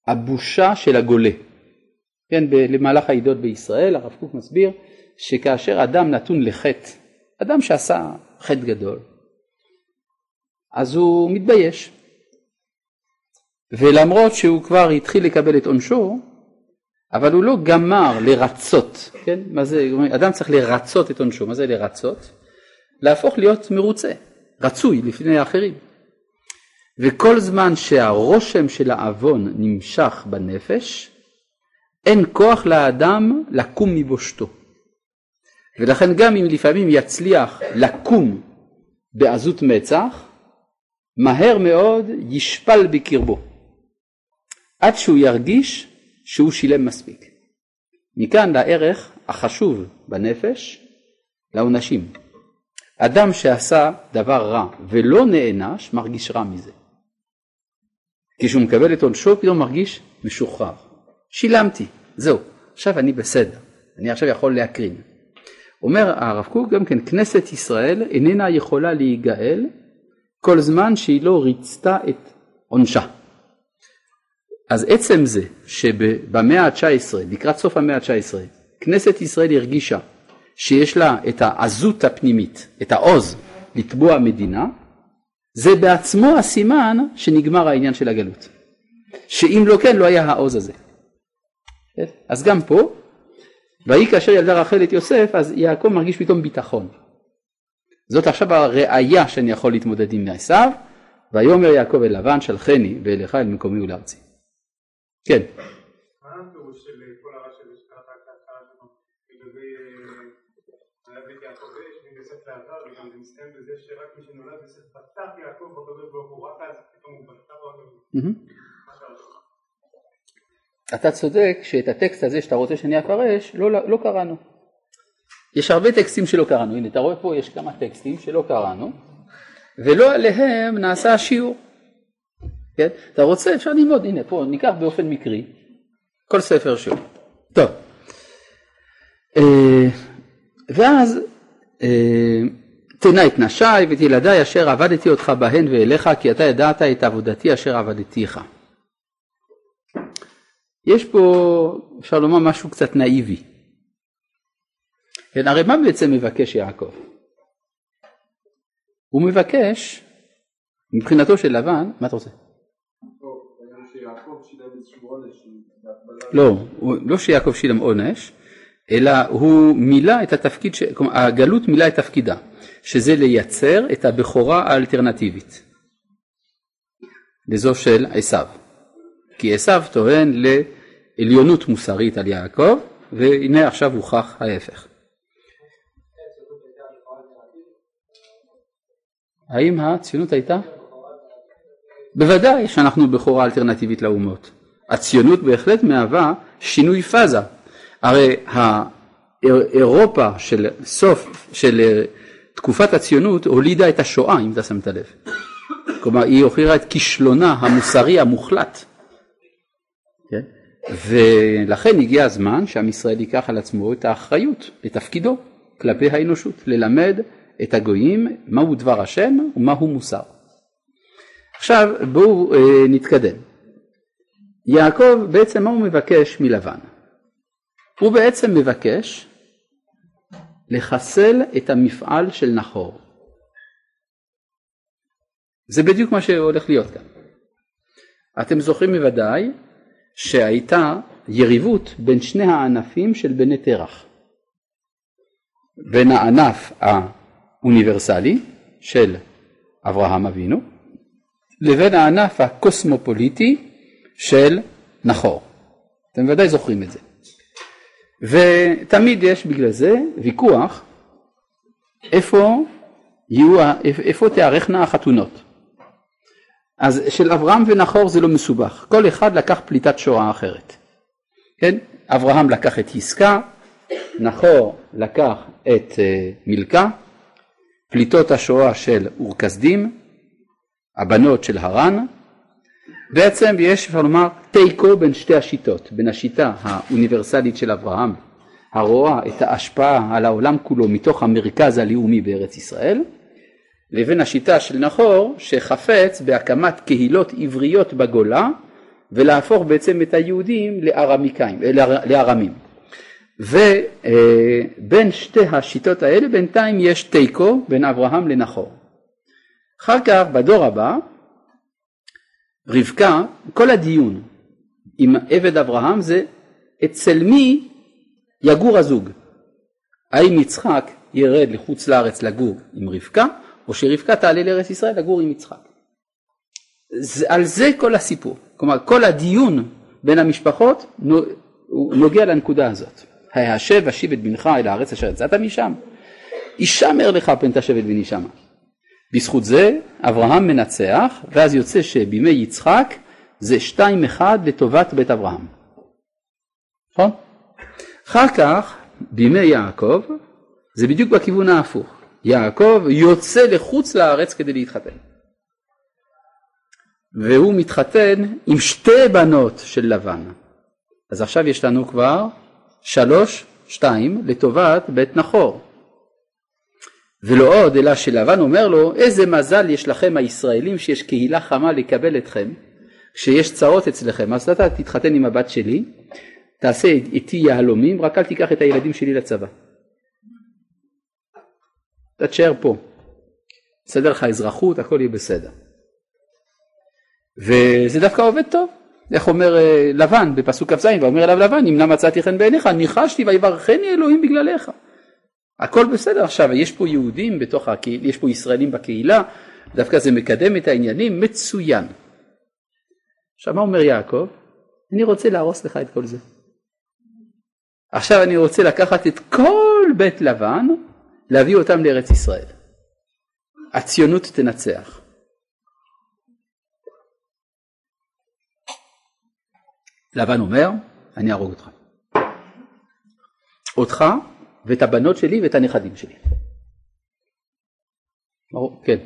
הבושה של הגולה. כן, למהלך העידות בישראל הרב קוק מסביר שכאשר אדם נתון לחטא, אדם שעשה חטא גדול, אז הוא מתבייש. ולמרות שהוא כבר התחיל לקבל את עונשו, אבל הוא לא גמר לרצות, כן? מה זה, אדם צריך לרצות את עונשו, מה זה לרצות? להפוך להיות מרוצה, רצוי לפני האחרים. וכל זמן שהרושם של העוון נמשך בנפש, אין כוח לאדם לקום מבושתו. ולכן גם אם לפעמים יצליח לקום בעזות מצח, מהר מאוד ישפל בקרבו, עד שהוא ירגיש שהוא שילם מספיק. מכאן לערך החשוב בנפש לעונשים. אדם שעשה דבר רע ולא נענש מרגיש רע מזה. כשהוא מקבל את עונשו פתאום מרגיש משוחרר. שילמתי, זהו, עכשיו אני בסדר, אני עכשיו יכול להקרין. אומר הרב קוק גם כן, כנסת ישראל איננה יכולה להיגאל כל זמן שהיא לא ריצתה את עונשה. אז עצם זה שבמאה ה-19, לקראת סוף המאה ה-19, כנסת ישראל הרגישה שיש לה את העזות הפנימית, את העוז לתבוע מדינה, זה בעצמו הסימן שנגמר העניין של הגלות. שאם לא כן לא היה העוז הזה. אז גם פה, ויהי כאשר ילדה רחל את יוסף, אז יעקב מרגיש פתאום ביטחון. זאת עכשיו הראייה שאני יכול להתמודד עם עשיו, ויאמר יעקב אל לבן שלחני ואליך אל מקומי ולארצי. כן. אתה צודק שאת הטקסט הזה שאתה רוצה שאני אפרש, לא, לא קראנו. יש הרבה טקסטים שלא קראנו, הנה אתה רואה פה יש כמה טקסטים שלא קראנו, ולא עליהם נעשה השיעור. כן? אתה רוצה, אפשר ללמוד, הנה פה ניקח באופן מקרי כל ספר שהוא. טוב, אה, ואז אה, תנא את נשי ואת ילדיי אשר עבדתי אותך בהן ואליך כי אתה ידעת את עבודתי אשר עבדתיך. יש פה אפשר לומר משהו קצת נאיבי. כן, הרי מה בעצם מבקש יעקב? הוא מבקש מבחינתו של לבן, מה אתה רוצה? לא, לא שיעקב שילם עונש, אלא הוא מילא את התפקיד, ש... כלומר הגלות מילא את תפקידה, שזה לייצר את הבכורה האלטרנטיבית לזו של עשיו. כי עשיו טוען לעליונות מוסרית על יעקב, והנה עכשיו הוכח ההפך. האם הציונות הייתה? בוודאי שאנחנו בכורה אלטרנטיבית לאומות. הציונות בהחלט מהווה שינוי פאזה. הרי אירופה של סוף, של אה, תקופת הציונות הולידה את השואה, אם אתה שמת לב. כלומר, היא הוכיחה את כישלונה המוסרי המוחלט. כן? ולכן הגיע הזמן שעם ישראל ייקח על עצמו את האחריות, את תפקידו כלפי האנושות, ללמד את הגויים מהו דבר השם ומהו מוסר. עכשיו בואו אה, נתקדם. יעקב בעצם מה הוא מבקש מלבן? הוא בעצם מבקש לחסל את המפעל של נחור. זה בדיוק מה שהולך להיות כאן. אתם זוכרים בוודאי שהייתה יריבות בין שני הענפים של בני תרח. בין הענף האוניברסלי של אברהם אבינו לבין הענף הקוסמופוליטי של נחור. אתם ודאי זוכרים את זה. ותמיד יש בגלל זה ויכוח איפה, יהיו, איפה תיארכנה החתונות. אז של אברהם ונחור זה לא מסובך, כל אחד לקח פליטת שואה אחרת. כן? אברהם לקח את יסקה, נחור לקח את uh, מילכה, פליטות השואה של אור כסדים, הבנות של הרן, בעצם יש אפשר לומר תיקו בין שתי השיטות, בין השיטה האוניברסלית של אברהם הרואה את ההשפעה על העולם כולו מתוך המרכז הלאומי בארץ ישראל לבין השיטה של נחור שחפץ בהקמת קהילות עבריות בגולה ולהפוך בעצם את היהודים לארמיקאים, לארמים. ובין שתי השיטות האלה בינתיים יש תיקו בין אברהם לנחור. אחר כך בדור הבא רבקה, כל הדיון עם עבד אברהם זה אצל מי יגור הזוג. האם יצחק ירד לחוץ לארץ לגור עם רבקה, או שרבקה תעלה לארץ ישראל לגור עם יצחק. זה, על זה כל הסיפור. כלומר, כל הדיון בין המשפחות נוגע לנקודה הזאת. ההשב אשיב את בנך אל הארץ אשר יצאת משם. הישמר לך פן תשב את בני שמה. בזכות זה אברהם מנצח ואז יוצא שבימי יצחק זה שתיים אחד לטובת בית אברהם. נכון? אחר כך בימי יעקב זה בדיוק בכיוון ההפוך. יעקב יוצא לחוץ לארץ כדי להתחתן. והוא מתחתן עם שתי בנות של לבן. אז עכשיו יש לנו כבר שלוש, שתיים, לטובת בית נחור. ולא עוד, אלא שלבן אומר לו, איזה מזל יש לכם הישראלים שיש קהילה חמה לקבל אתכם, כשיש צרות אצלכם, אז אתה תתחתן עם הבת שלי, תעשה איתי יהלומים, רק אל תיקח את הילדים שלי לצבא. אתה תשאר פה, בסדר לך אזרחות, הכל יהיה בסדר. וזה דווקא עובד טוב. איך אומר אה, לבן בפסוק כ"ז, ואומר אליו לבן, אם נא מצאתי חן בעיניך, ניחשתי ויברכני אלוהים בגללך. הכל בסדר עכשיו, יש פה יהודים בתוך הקהילה, יש פה ישראלים בקהילה, דווקא זה מקדם את העניינים מצוין. עכשיו מה אומר יעקב? אני רוצה להרוס לך את כל זה. עכשיו אני רוצה לקחת את כל בית לבן, להביא אותם לארץ ישראל. הציונות תנצח. לבן אומר, אני אהרוג אותך. אותך ואת הבנות שלי ואת הנכדים שלי. ברור, כן.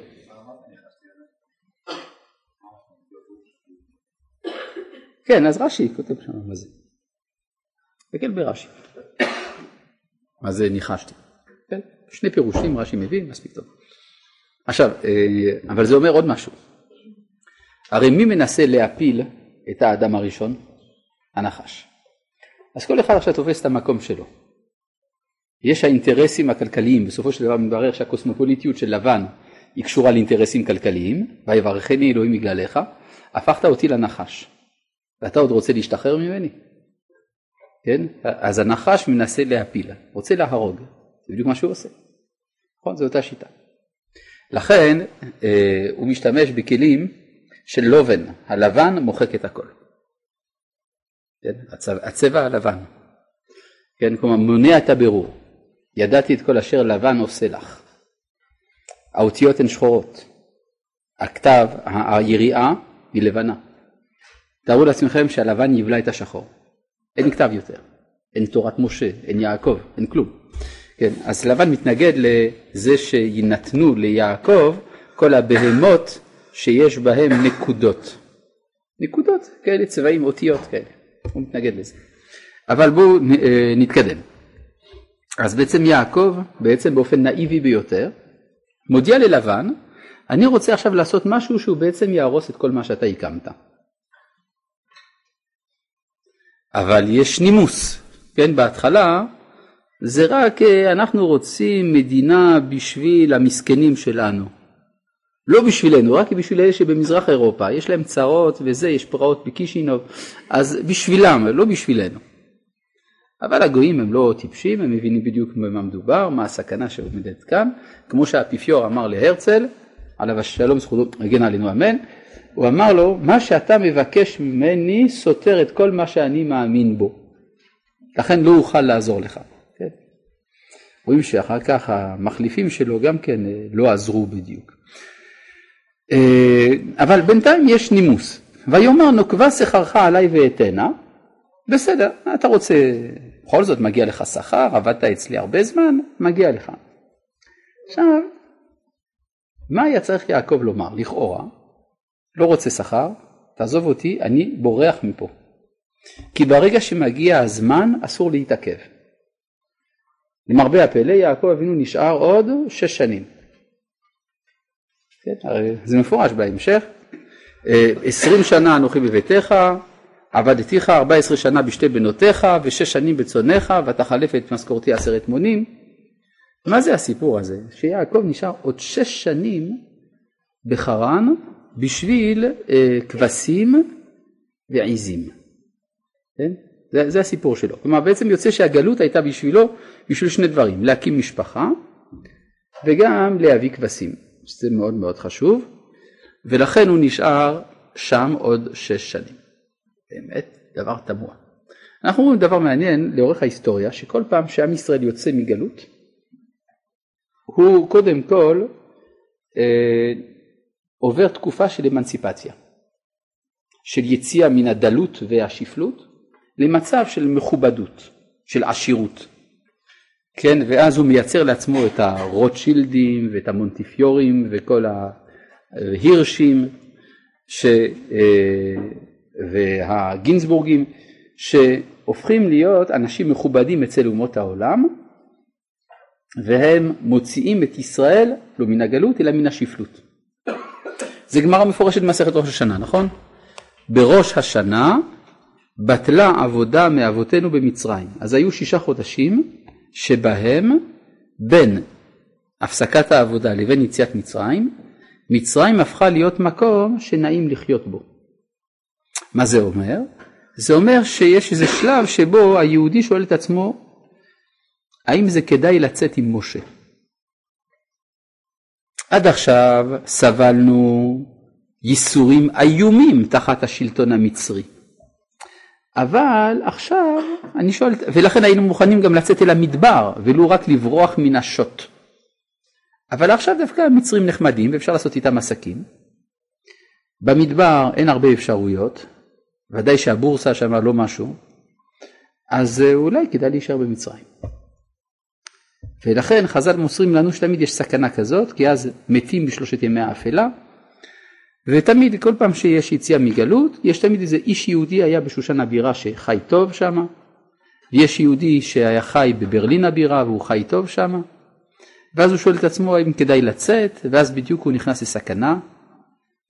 כן, אז רש"י כותב שם מה זה. תסתכל ברש"י. מה זה ניחשתי. כן, שני פירושים רש"י מביא, מספיק טוב. עכשיו, אה, אבל זה אומר עוד משהו. הרי מי מנסה להפיל את האדם הראשון? הנחש. אז כל אחד עכשיו תופס את המקום שלו. יש האינטרסים הכלכליים, בסופו של דבר מתברר שהקוסמופוליטיות של לבן היא קשורה לאינטרסים כלכליים, ויברכני אלוהים בגללך, הפכת אותי לנחש. ואתה עוד רוצה להשתחרר ממני? כן? אז הנחש מנסה להפיל, רוצה להרוג, זה בדיוק מה שהוא עושה. נכון? זו אותה שיטה. לכן אה, הוא משתמש בכלים של לובן, הלבן מוחק את הכל. כן? הצבע, הצבע הלבן. כן? כלומר מונע את הבירור. ידעתי את כל אשר לבן עושה לך. האותיות הן שחורות. הכתב, היריעה היא לבנה. תארו לעצמכם שהלבן יבלע את השחור. אין כתב יותר. אין תורת משה, אין יעקב, אין כלום. כן, אז לבן מתנגד לזה שיינתנו ליעקב כל הבהמות שיש בהם נקודות. נקודות כאלה, צבעים, אותיות כאלה. הוא מתנגד לזה. אבל בואו אה, נתקדם. אז בעצם יעקב, בעצם באופן נאיבי ביותר, מודיע ללבן, אני רוצה עכשיו לעשות משהו שהוא בעצם יהרוס את כל מה שאתה הקמת. אבל יש נימוס, כן, בהתחלה זה רק אה, אנחנו רוצים מדינה בשביל המסכנים שלנו. לא בשבילנו, רק בשביל אלה שבמזרח אירופה, יש להם צרות וזה, יש פרעות בקישינוב, אז בשבילם, לא בשבילנו. אבל הגויים הם לא טיפשים, הם מבינים בדיוק במה מדובר, מה הסכנה שעומדת כאן, כמו שהאפיפיור אמר להרצל, עליו השלום זכותו הגן עלינו אמן, הוא אמר לו, מה שאתה מבקש ממני סותר את כל מה שאני מאמין בו, לכן לא אוכל לעזור לך. כן? רואים שאחר כך המחליפים שלו גם כן אה, לא עזרו בדיוק. אה, אבל בינתיים יש נימוס, ויאמר נוקבה שכרך עליי ואתנה, בסדר, אתה רוצה, בכל זאת מגיע לך שכר, עבדת אצלי הרבה זמן, מגיע לך. עכשיו, מה היה צריך יעקב לומר? לכאורה, לא רוצה שכר, תעזוב אותי, אני בורח מפה. כי ברגע שמגיע הזמן אסור להתעכב. למרבה הפלא יעקב אבינו נשאר עוד שש שנים. כן, זה מפורש בהמשך. אה, עשרים שנה אנוכי בביתך, עבדתיך ארבע עשרה שנה בשתי בנותיך ושש שנים בצונך ותחלף את משכורתי עשרת מונים. מה זה הסיפור הזה? שיעקב נשאר עוד שש שנים בחרן בשביל אה, כבשים ועיזים. כן? זה, זה הסיפור שלו. כלומר בעצם יוצא שהגלות הייתה בשבילו בשביל שני דברים, להקים משפחה וגם להביא כבשים, שזה מאוד מאוד חשוב, ולכן הוא נשאר שם עוד שש שנים. באמת דבר תמוה. אנחנו רואים דבר מעניין לאורך ההיסטוריה, שכל פעם שעם ישראל יוצא מגלות, הוא קודם כל אה, עובר תקופה של אמנציפציה, של יציאה מן הדלות והשפלות למצב של מכובדות, של עשירות. כן, ואז הוא מייצר לעצמו את הרוטשילדים ואת המונטיפיורים וכל ההירשים ש, אה, והגינסבורגים שהופכים להיות אנשים מכובדים אצל אומות העולם והם מוציאים את ישראל לא מן הגלות אלא מן השפלות. זה גמרא מפורשת במסכת ראש השנה, נכון? בראש השנה בטלה עבודה מאבותינו במצרים. אז היו שישה חודשים שבהם בין הפסקת העבודה לבין יציאת מצרים, מצרים הפכה להיות מקום שנעים לחיות בו. מה זה אומר? זה אומר שיש איזה שלב שבו היהודי שואל את עצמו, האם זה כדאי לצאת עם משה? עד עכשיו סבלנו ייסורים איומים תחת השלטון המצרי. אבל עכשיו אני שואל, ולכן היינו מוכנים גם לצאת אל המדבר ולו רק לברוח מן השוט. אבל עכשיו דווקא המצרים נחמדים ואפשר לעשות איתם עסקים. במדבר אין הרבה אפשרויות, ודאי שהבורסה שם לא משהו, אז אה, אולי כדאי להישאר במצרים. ולכן חז"ל מוסרים לנו שתמיד יש סכנה כזאת, כי אז מתים בשלושת ימי האפלה, ותמיד כל פעם שיש יציאה מגלות, יש תמיד איזה איש יהודי היה בשושן הבירה שחי טוב שם, ויש יהודי שהיה חי בברלין הבירה והוא חי טוב שם, ואז הוא שואל את עצמו האם כדאי לצאת, ואז בדיוק הוא נכנס לסכנה,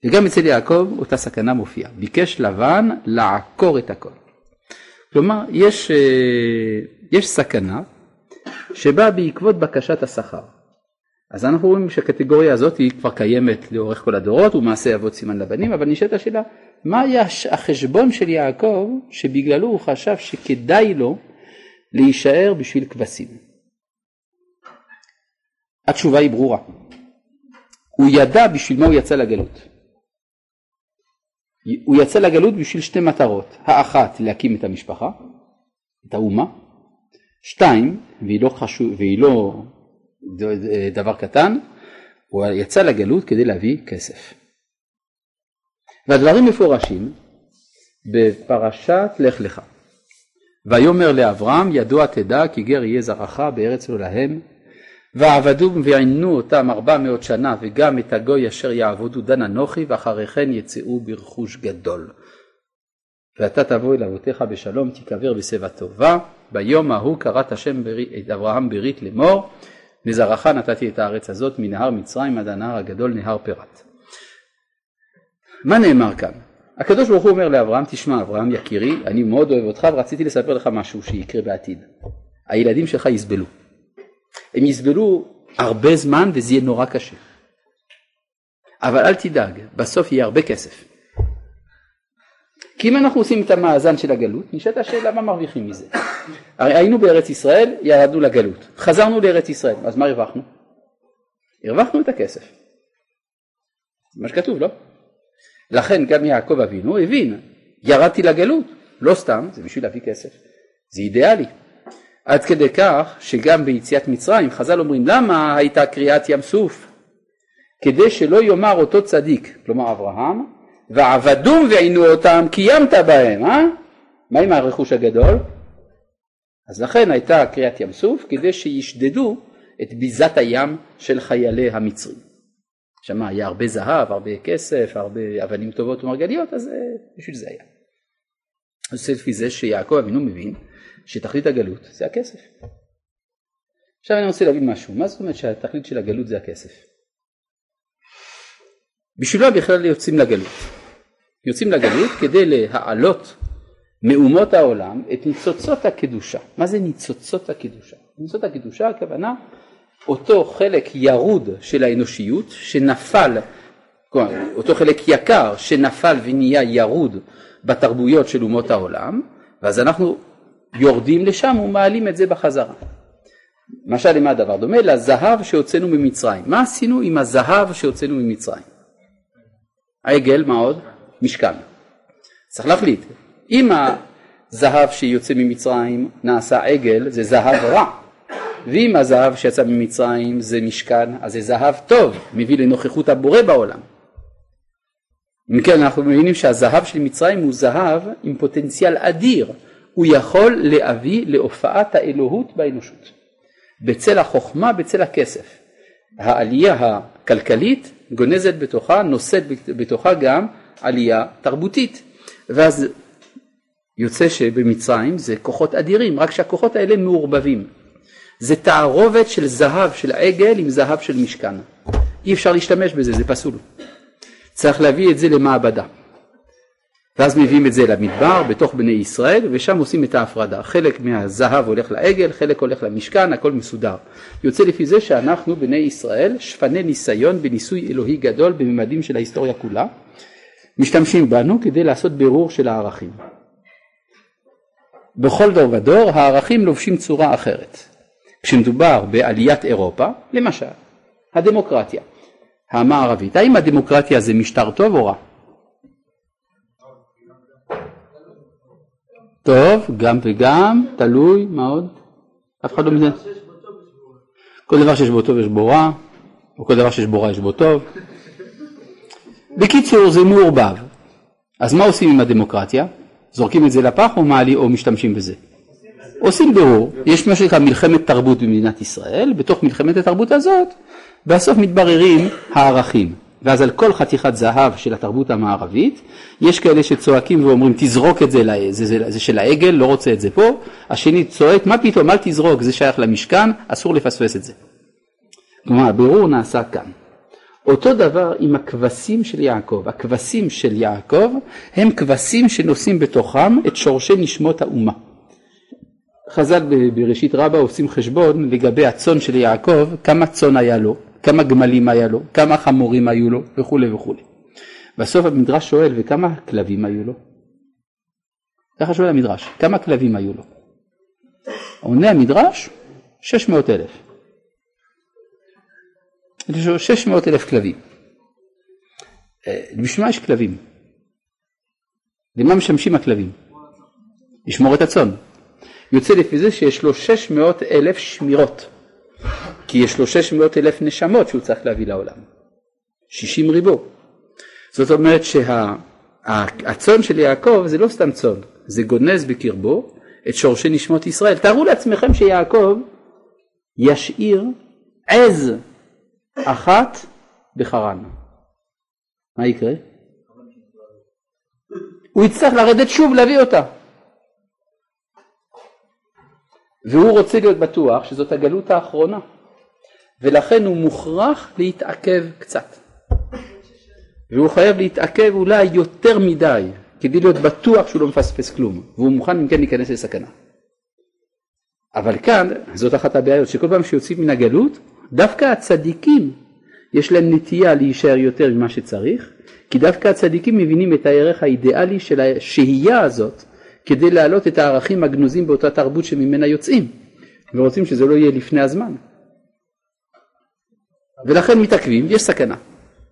וגם אצל יעקב אותה סכנה מופיעה. ביקש לבן לעקור את הכל. כלומר, יש, אה, יש סכנה שבאה בעקבות בקשת השכר. אז אנחנו רואים שהקטגוריה הזאת היא כבר קיימת לאורך כל הדורות, ומעשה אבות סימן לבנים, אבל נשאלת השאלה, מה היה החשבון של יעקב שבגללו הוא חשב שכדאי לו להישאר בשביל כבשים? התשובה היא ברורה. הוא ידע בשביל מה הוא יצא לגלות. הוא יצא לגלות בשביל שתי מטרות, האחת להקים את המשפחה, את האומה, שתיים, והיא לא, חשוב, והיא לא דבר קטן, הוא יצא לגלות כדי להביא כסף. והדברים מפורשים בפרשת לך לך. ויאמר לאברהם ידוע תדע כי גר יהיה זרעך בארץ לא להם ועבדו ועינו אותם ארבע מאות שנה וגם את הגוי אשר יעבודו דן אנוכי ואחרי כן יצאו ברכוש גדול. ואתה תבוא אל אבותיך בשלום תיקבר בשיבה טובה ביום ההוא קראת השם את אברהם ברית לאמור לזרעך נתתי את הארץ הזאת מנהר מצרים עד הנהר הגדול נהר פרת. מה נאמר כאן? הקדוש ברוך הוא אומר לאברהם תשמע אברהם יקירי אני מאוד אוהב אותך ורציתי לספר לך משהו שיקרה בעתיד. הילדים שלך יסבלו. הם יסבלו הרבה זמן וזה יהיה נורא קשה. אבל אל תדאג, בסוף יהיה הרבה כסף. כי אם אנחנו עושים את המאזן של הגלות, נשאלת השאלה מה מרוויחים מזה. הרי היינו בארץ ישראל, ירדנו לגלות, חזרנו לארץ ישראל, אז מה הרווחנו? הרווחנו את הכסף. זה מה שכתוב, לא? לכן גם יעקב אבינו הבין, ירדתי לגלות, לא סתם, זה בשביל להביא כסף. זה אידיאלי. עד כדי כך שגם ביציאת מצרים חז"ל אומרים למה הייתה קריאת ים סוף? כדי שלא יאמר אותו צדיק, כלומר אברהם, ועבדום ועינו אותם קיימת בהם, אה? מה עם הרכוש הגדול? אז לכן הייתה קריאת ים סוף כדי שישדדו את ביזת הים של חיילי המצרים. שם היה הרבה זהב, הרבה כסף, הרבה אבנים טובות ומרגליות, אז אה, בשביל זה היה. אז לפי זה שיעקב אבינו מבין שתכלית הגלות זה הכסף. עכשיו אני רוצה להבין משהו, מה זאת אומרת שהתכלית של הגלות זה הכסף? בשביל מה בכלל יוצאים לגלות? יוצאים לגלות כדי להעלות מאומות העולם את ניצוצות הקדושה. מה זה ניצוצות הקדושה? ניצוצות הקדושה הכוונה אותו חלק ירוד של האנושיות שנפל, אותו חלק יקר שנפל ונהיה ירוד בתרבויות של אומות העולם, ואז אנחנו יורדים לשם ומעלים את זה בחזרה. משל למה הדבר דומה? לזהב שהוצאנו ממצרים. מה עשינו עם הזהב שהוצאנו ממצרים? העגל, מה עוד? משכן. צריך להחליט. אם הזהב שיוצא ממצרים נעשה עגל, זה זהב רע. ואם הזהב שיצא ממצרים זה משכן, אז זה זהב טוב, מביא לנוכחות הבורא בעולם. אם כן, אנחנו מבינים שהזהב של מצרים הוא זהב עם פוטנציאל אדיר, הוא יכול להביא להופעת האלוהות באנושות. בצל החוכמה, בצל הכסף. העלייה הכלכלית גונזת בתוכה, נושאת בתוכה גם עלייה תרבותית. ואז יוצא שבמצרים זה כוחות אדירים, רק שהכוחות האלה מעורבבים. זה תערובת של זהב של עגל עם זהב של משכן. אי אפשר להשתמש בזה, זה פסול. צריך להביא את זה למעבדה. ואז מביאים את זה למדבר בתוך בני ישראל ושם עושים את ההפרדה. חלק מהזהב הולך לעגל, חלק הולך למשכן, הכל מסודר. יוצא לפי זה שאנחנו בני ישראל שפני ניסיון בניסוי אלוהי גדול בממדים של ההיסטוריה כולה. משתמשים בנו כדי לעשות בירור של הערכים. בכל דור ודור הערכים לובשים צורה אחרת. כשמדובר בעליית אירופה, למשל, הדמוקרטיה המערבית, האם הדמוקרטיה זה משטר טוב או רע? טוב, גם וגם, תלוי, מה עוד? אף אחד לא מבין. כל דבר שיש בו טוב יש בו רע, או כל דבר שיש בו רע יש בו טוב. בקיצור, זה מעורבב. אז מה עושים עם הדמוקרטיה? זורקים את זה לפח או, מעלי, או משתמשים בזה? עושים בירור, יש מה שנקרא מלחמת תרבות במדינת ישראל, בתוך מלחמת התרבות הזאת, בסוף מתבררים הערכים. ואז על כל חתיכת זהב של התרבות המערבית, יש כאלה שצועקים ואומרים תזרוק את זה, זה, זה, זה של העגל, לא רוצה את זה פה, השני צועק מה פתאום אל תזרוק, זה שייך למשכן, אסור לפספס את זה. כלומר הבירור נעשה כאן. אותו דבר עם הכבשים של יעקב, הכבשים של יעקב הם כבשים שנושאים בתוכם את שורשי נשמות האומה. חז"ל בראשית רבה עושים חשבון לגבי הצאן של יעקב, כמה צאן היה לו, כמה גמלים היה לו, כמה חמורים היו לו וכולי וכולי. בסוף המדרש שואל וכמה כלבים היו לו? ככה שואל המדרש, כמה כלבים היו לו? עונה המדרש, 600 אלף. יש לו 600 אלף כלבים. אה, בשביל מה יש כלבים? למה משמשים הכלבים? לשמור את הצאן. יוצא לפי זה שיש לו 600 אלף שמירות. כי יש לו 600 אלף נשמות שהוא צריך להביא לעולם. 60 ריבו. זאת אומרת שהצאן של יעקב זה לא סתם צאן, זה גונז בקרבו את שורשי נשמות ישראל. תארו לעצמכם שיעקב ישאיר עז אחת בחרן. מה יקרה? הוא יצטרך לרדת שוב להביא אותה. והוא רוצה להיות בטוח שזאת הגלות האחרונה. ולכן הוא מוכרח להתעכב קצת. והוא חייב להתעכב אולי יותר מדי, כדי להיות בטוח שהוא לא מפספס כלום, והוא מוכן אם כן להיכנס לסכנה. אבל כאן, זאת אחת הבעיות, שכל פעם שיוצאים מן הגלות, דווקא הצדיקים, יש להם נטייה להישאר יותר ממה שצריך, כי דווקא הצדיקים מבינים את הערך האידיאלי של השהייה הזאת, כדי להעלות את הערכים הגנוזים באותה תרבות שממנה יוצאים, ורוצים שזה לא יהיה לפני הזמן. ולכן מתעכבים, יש סכנה.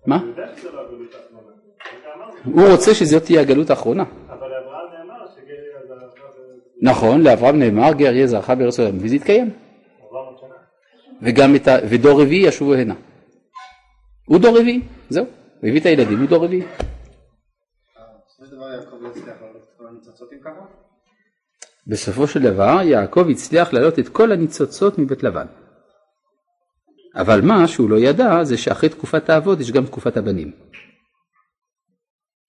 מה? הוא רוצה שזאת תהיה הגלות האחרונה. נכון, לאברהם נאמר גר יהיה זרעך בארץ העולם, וזה יתקיים. וגם את ה... ודור רביעי ישובו הנה. הוא דור רביעי, זהו, הוא הביא את הילדים, הוא דור רביעי. בסופו של דבר יעקב הצליח להעלות את כל הניצוצות מבית לבן. אבל מה שהוא לא ידע זה שאחרי תקופת האבות יש גם תקופת הבנים.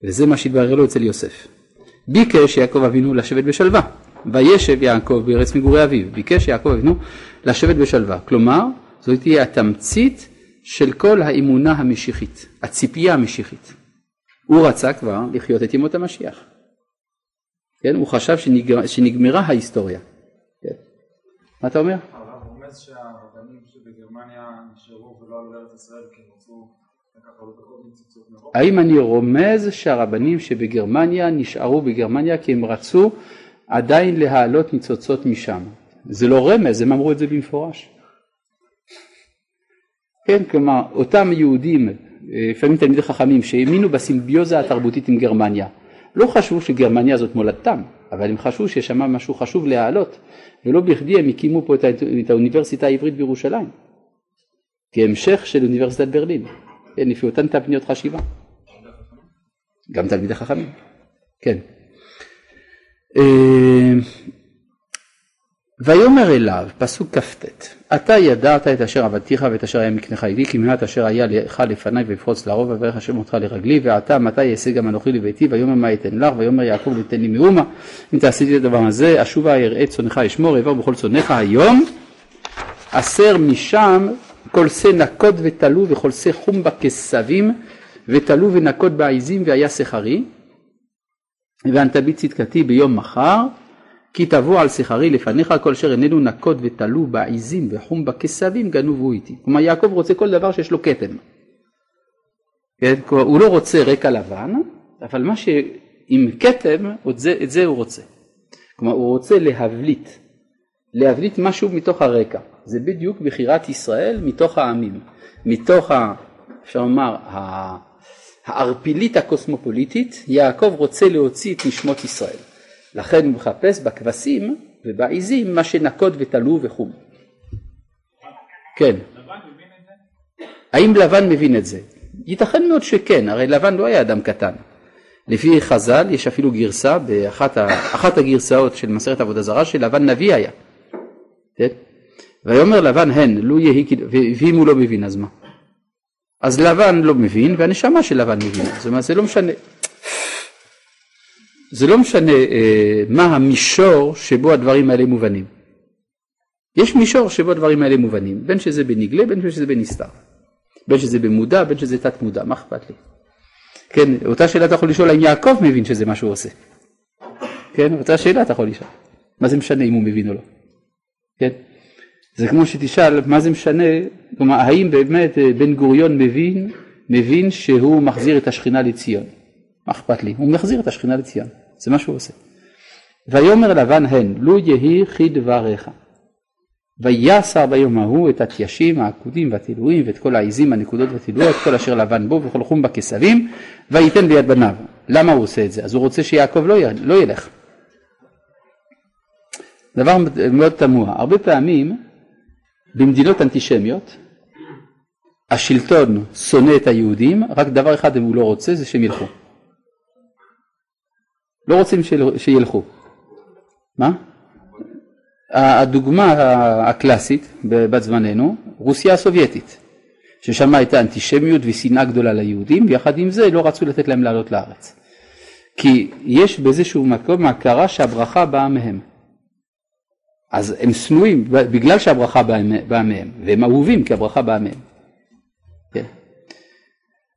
וזה מה שהתברר לו אצל יוסף. ביקש יעקב אבינו לשבת בשלווה, וישב יעקב בארץ מגורי אביו, ביקש יעקב אבינו לשבת בשלווה, כלומר זאת תהיה התמצית של כל האמונה המשיחית, הציפייה המשיחית. הוא רצה כבר לחיות את ימות המשיח. כן? הוא חשב שנגמר, שנגמרה ההיסטוריה. כן. מה אתה אומר? הרב רומז שהרבנים שבגרמניה נשארו ולא עלו לארץ ישראל כי הם רצו האם אני רומז שהרבנים שבגרמניה נשארו בגרמניה כי הם רצו עדיין להעלות ניצוצות משם? זה לא רמז, הם אמרו את זה במפורש. כן, כלומר, אותם יהודים, לפעמים תלמידי חכמים, שהאמינו בסימביוזה התרבותית עם גרמניה, לא חשבו שגרמניה זאת מולדתם, אבל הם חשבו שיש שם משהו חשוב להעלות, ולא בכדי הם הקימו פה את האוניברסיטה העברית בירושלים, כהמשך של אוניברסיטת ברלין, כן, לפי אותן תבניות חשיבה. גם תלמידי חכמים, כן. ויאמר אליו, פסוק כ"ט, אתה ידעת את אשר עבדתיך ואת אשר היה מקנך איתי, כי מעט אשר היה לך לפניי ויפרוץ לרוב, וברך השם אותך לרגלי, ועתה מתי גם אנוכי לביתי, ויאמר מה אתן לך, ויאמר יעקב ליתן לי מאומה, אם תעשיתי את הדבר הזה, אשובה אראה צונך אשמור, אעבר בכל צונך. היום, אסר משם כל שא נקוד ותלו וכל שא חומבה כסבים, ותלו ונקוד בעיזים והיה שכרי, ואנתבי צדקתי ביום מחר, כי תבוא על שכרי לפניך כל אשר איננו נקוד ותלו בעיזים וחום בכסבים גנובו איתי. כלומר יעקב רוצה כל דבר שיש לו כתם. כן? הוא לא רוצה רקע לבן, אבל מה שעם כתם, את זה, את זה הוא רוצה. כלומר הוא רוצה להבליט, להבליט משהו מתוך הרקע. זה בדיוק בחירת ישראל מתוך העמים, מתוך, ה, אפשר לומר, הערפילית הקוסמופוליטית, יעקב רוצה להוציא את נשמות ישראל. לכן הוא מחפש בכבשים ובעיזים מה שנקוד ותלו וחום. כן. האם לבן מבין את זה? ייתכן מאוד שכן, הרי לבן לא היה אדם קטן. לפי חז"ל יש אפילו גרסה באחת ה, הגרסאות של מסכת עבודה זרה שלבן נביא היה. כן? ויאמר לבן הן לו יהי ואם הוא לא מבין אז מה? אז לבן לא מבין והנשמה של לבן מבינה, זאת אומרת זה לא משנה. זה לא משנה אה, מה המישור שבו הדברים האלה מובנים. יש מישור שבו הדברים האלה מובנים, בין שזה בנגלה בין שזה בנסתר. בין שזה במודע בין שזה תת מודע, מה אכפת לי? כן, אותה שאלה אתה יכול לשאול האם יעקב מבין שזה מה שהוא עושה. כן, אותה שאלה אתה יכול לשאול. מה זה משנה אם הוא מבין או לא? כן? זה כמו שתשאל מה זה משנה, כלומר האם באמת אה, בן גוריון מבין, מבין שהוא מחזיר את השכינה לציון. מה אכפת לי? הוא מחזיר את השכינה לציון, זה מה שהוא עושה. ויאמר לבן הן, לו יהי כדבריך. ויסר ביום ההוא את התיישים, העקודים והתילויים ואת כל העיזים, הנקודות והתילויות, כל אשר לבן בו וכל חום בכסבים, וייתן ביד בניו. למה הוא עושה את זה? אז הוא רוצה שיעקב לא, י... לא ילך. דבר מאוד תמוה, הרבה פעמים במדינות אנטישמיות השלטון שונא את היהודים, רק דבר אחד הוא לא רוצה זה שהם ילכו. לא רוצים שילכו. מה? הדוגמה הקלאסית בת זמננו, רוסיה הסובייטית, ששם הייתה אנטישמיות ושנאה גדולה ליהודים, ויחד עם זה לא רצו לתת להם לעלות לארץ. כי יש באיזשהו מקום הכרה שהברכה באה מהם. אז הם שנואים בגלל שהברכה באה מהם, והם אהובים כי הברכה באה מהם.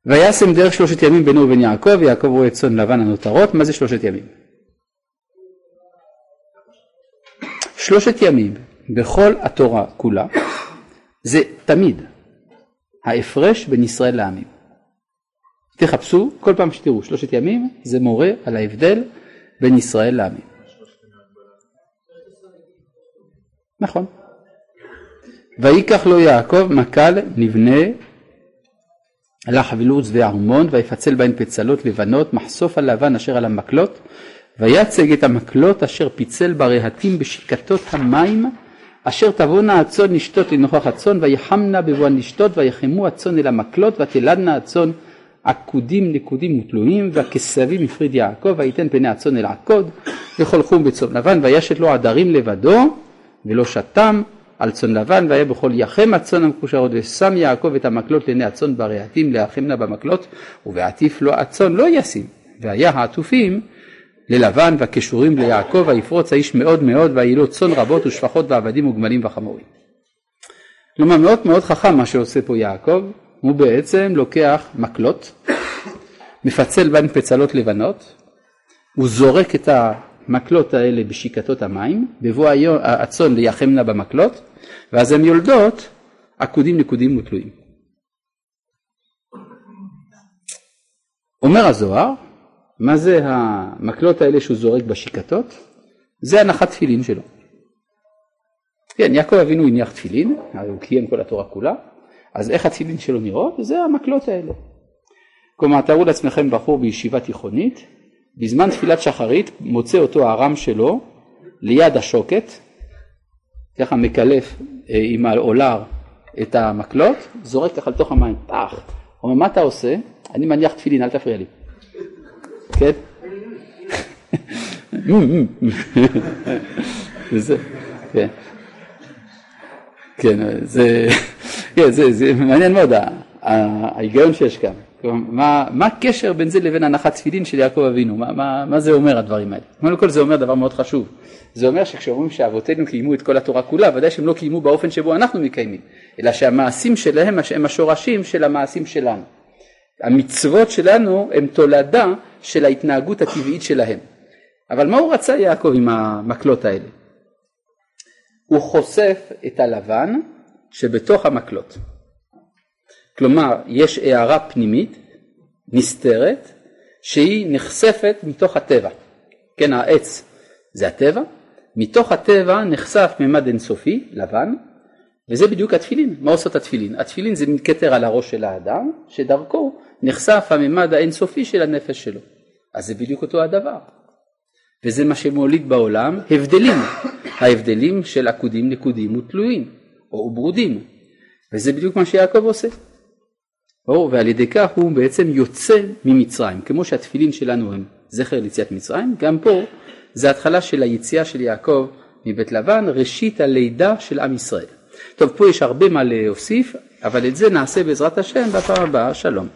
וישם דרך שלושת ימים בינו ובין יעקב, יעקב רואה צאן לבן הנותרות, מה זה שלושת ימים? שלושת ימים בכל התורה כולה זה תמיד ההפרש בין ישראל לעמים. תחפשו, כל פעם שתראו שלושת ימים זה מורה על ההבדל בין ישראל לעמים. נכון. ויקח לו יעקב מקל נבנה לחבילוץ וערמון ויפצל בהן פצלות לבנות מחשוף הלבן אשר על המקלות ויצג את המקלות אשר פיצל ברהטים בשיקתות המים אשר תבואנה הצאן לשתות לנוכח הצאן ויחמנה בבואן לשתות ויחמו הצאן אל המקלות ותלדנה הצאן עקודים נקודים ותלויים והכסבים הפריד יעקב וייתן פני הצאן אל עקוד וכל חום בצאן לבן וישת לו עדרים לבדו ולא שתם על צאן לבן והיה בכל יחם הצאן המקושרות ושם יעקב את המקלות לעיני הצאן ברהטים להחמנה במקלות ובעטיף לו הצאן לא ישים והיה העטופים ללבן והקשורים ליעקב ויפרוץ האיש מאוד מאוד ויהי לו צאן רבות ושפחות ועבדים וגמלים וחמורים. כלומר מאוד מאוד חכם מה שעושה פה יעקב, הוא בעצם לוקח מקלות, מפצל בין פצלות לבנות, הוא זורק את המקלות האלה בשיקתות המים, בבוא הצאן ליחמנה במקלות, ואז הן יולדות עקודים נקודים ותלויים. אומר הזוהר, מה זה המקלות האלה שהוא זורק בשיקתות? זה הנחת תפילין שלו. כן, יעקב אבינו הניח תפילין, הרי הוא קיים כל התורה כולה, אז איך התפילין שלו נראות? זה המקלות האלה. כלומר, תארו לעצמכם בחור בישיבה תיכונית, בזמן תפילת שחרית מוצא אותו הרם שלו ליד השוקת, ככה מקלף אה, עם האולר את המקלות, זורק ככה לתוך המים, פח. הוא אומר, מה אתה עושה? אני מניח תפילין, אל תפריע לי. כן? וזה, כן. כן, זה, כן, זה, זה מעניין מאוד ההיגיון שיש כאן. מה, מה הקשר בין זה לבין הנחת תפילין של יעקב אבינו? מה, מה, מה זה אומר הדברים האלה? קודם כל זה אומר דבר מאוד חשוב. זה אומר שכשאומרים שאבותינו קיימו את כל התורה כולה, ודאי שהם לא קיימו באופן שבו אנחנו מקיימים, אלא שהמעשים שלהם הם השורשים של המעשים שלנו. המצוות שלנו הם תולדה של ההתנהגות הטבעית שלהם. אבל מה הוא רצה יעקב עם המקלות האלה? הוא חושף את הלבן שבתוך המקלות. כלומר, יש הערה פנימית, נסתרת, שהיא נחשפת מתוך הטבע. כן, העץ זה הטבע, מתוך הטבע נחשף ממד אינסופי, לבן, וזה בדיוק התפילין. מה עושות התפילין? התפילין זה כתר על הראש של האדם, שדרכו נחשף הממד האינסופי של הנפש שלו. אז זה בדיוק אותו הדבר. וזה מה שמוליד בעולם הבדלים, ההבדלים של עקודים נקודים ותלויים, או ברודים. וזה בדיוק מה שיעקב עושה. או, ועל ידי כך הוא בעצם יוצא ממצרים, כמו שהתפילין שלנו הם זכר ליציאת מצרים, גם פה זה התחלה של היציאה של יעקב מבית לבן, ראשית הלידה של עם ישראל. טוב, פה יש הרבה מה להוסיף, אבל את זה נעשה בעזרת השם בפעם הבאה, שלום.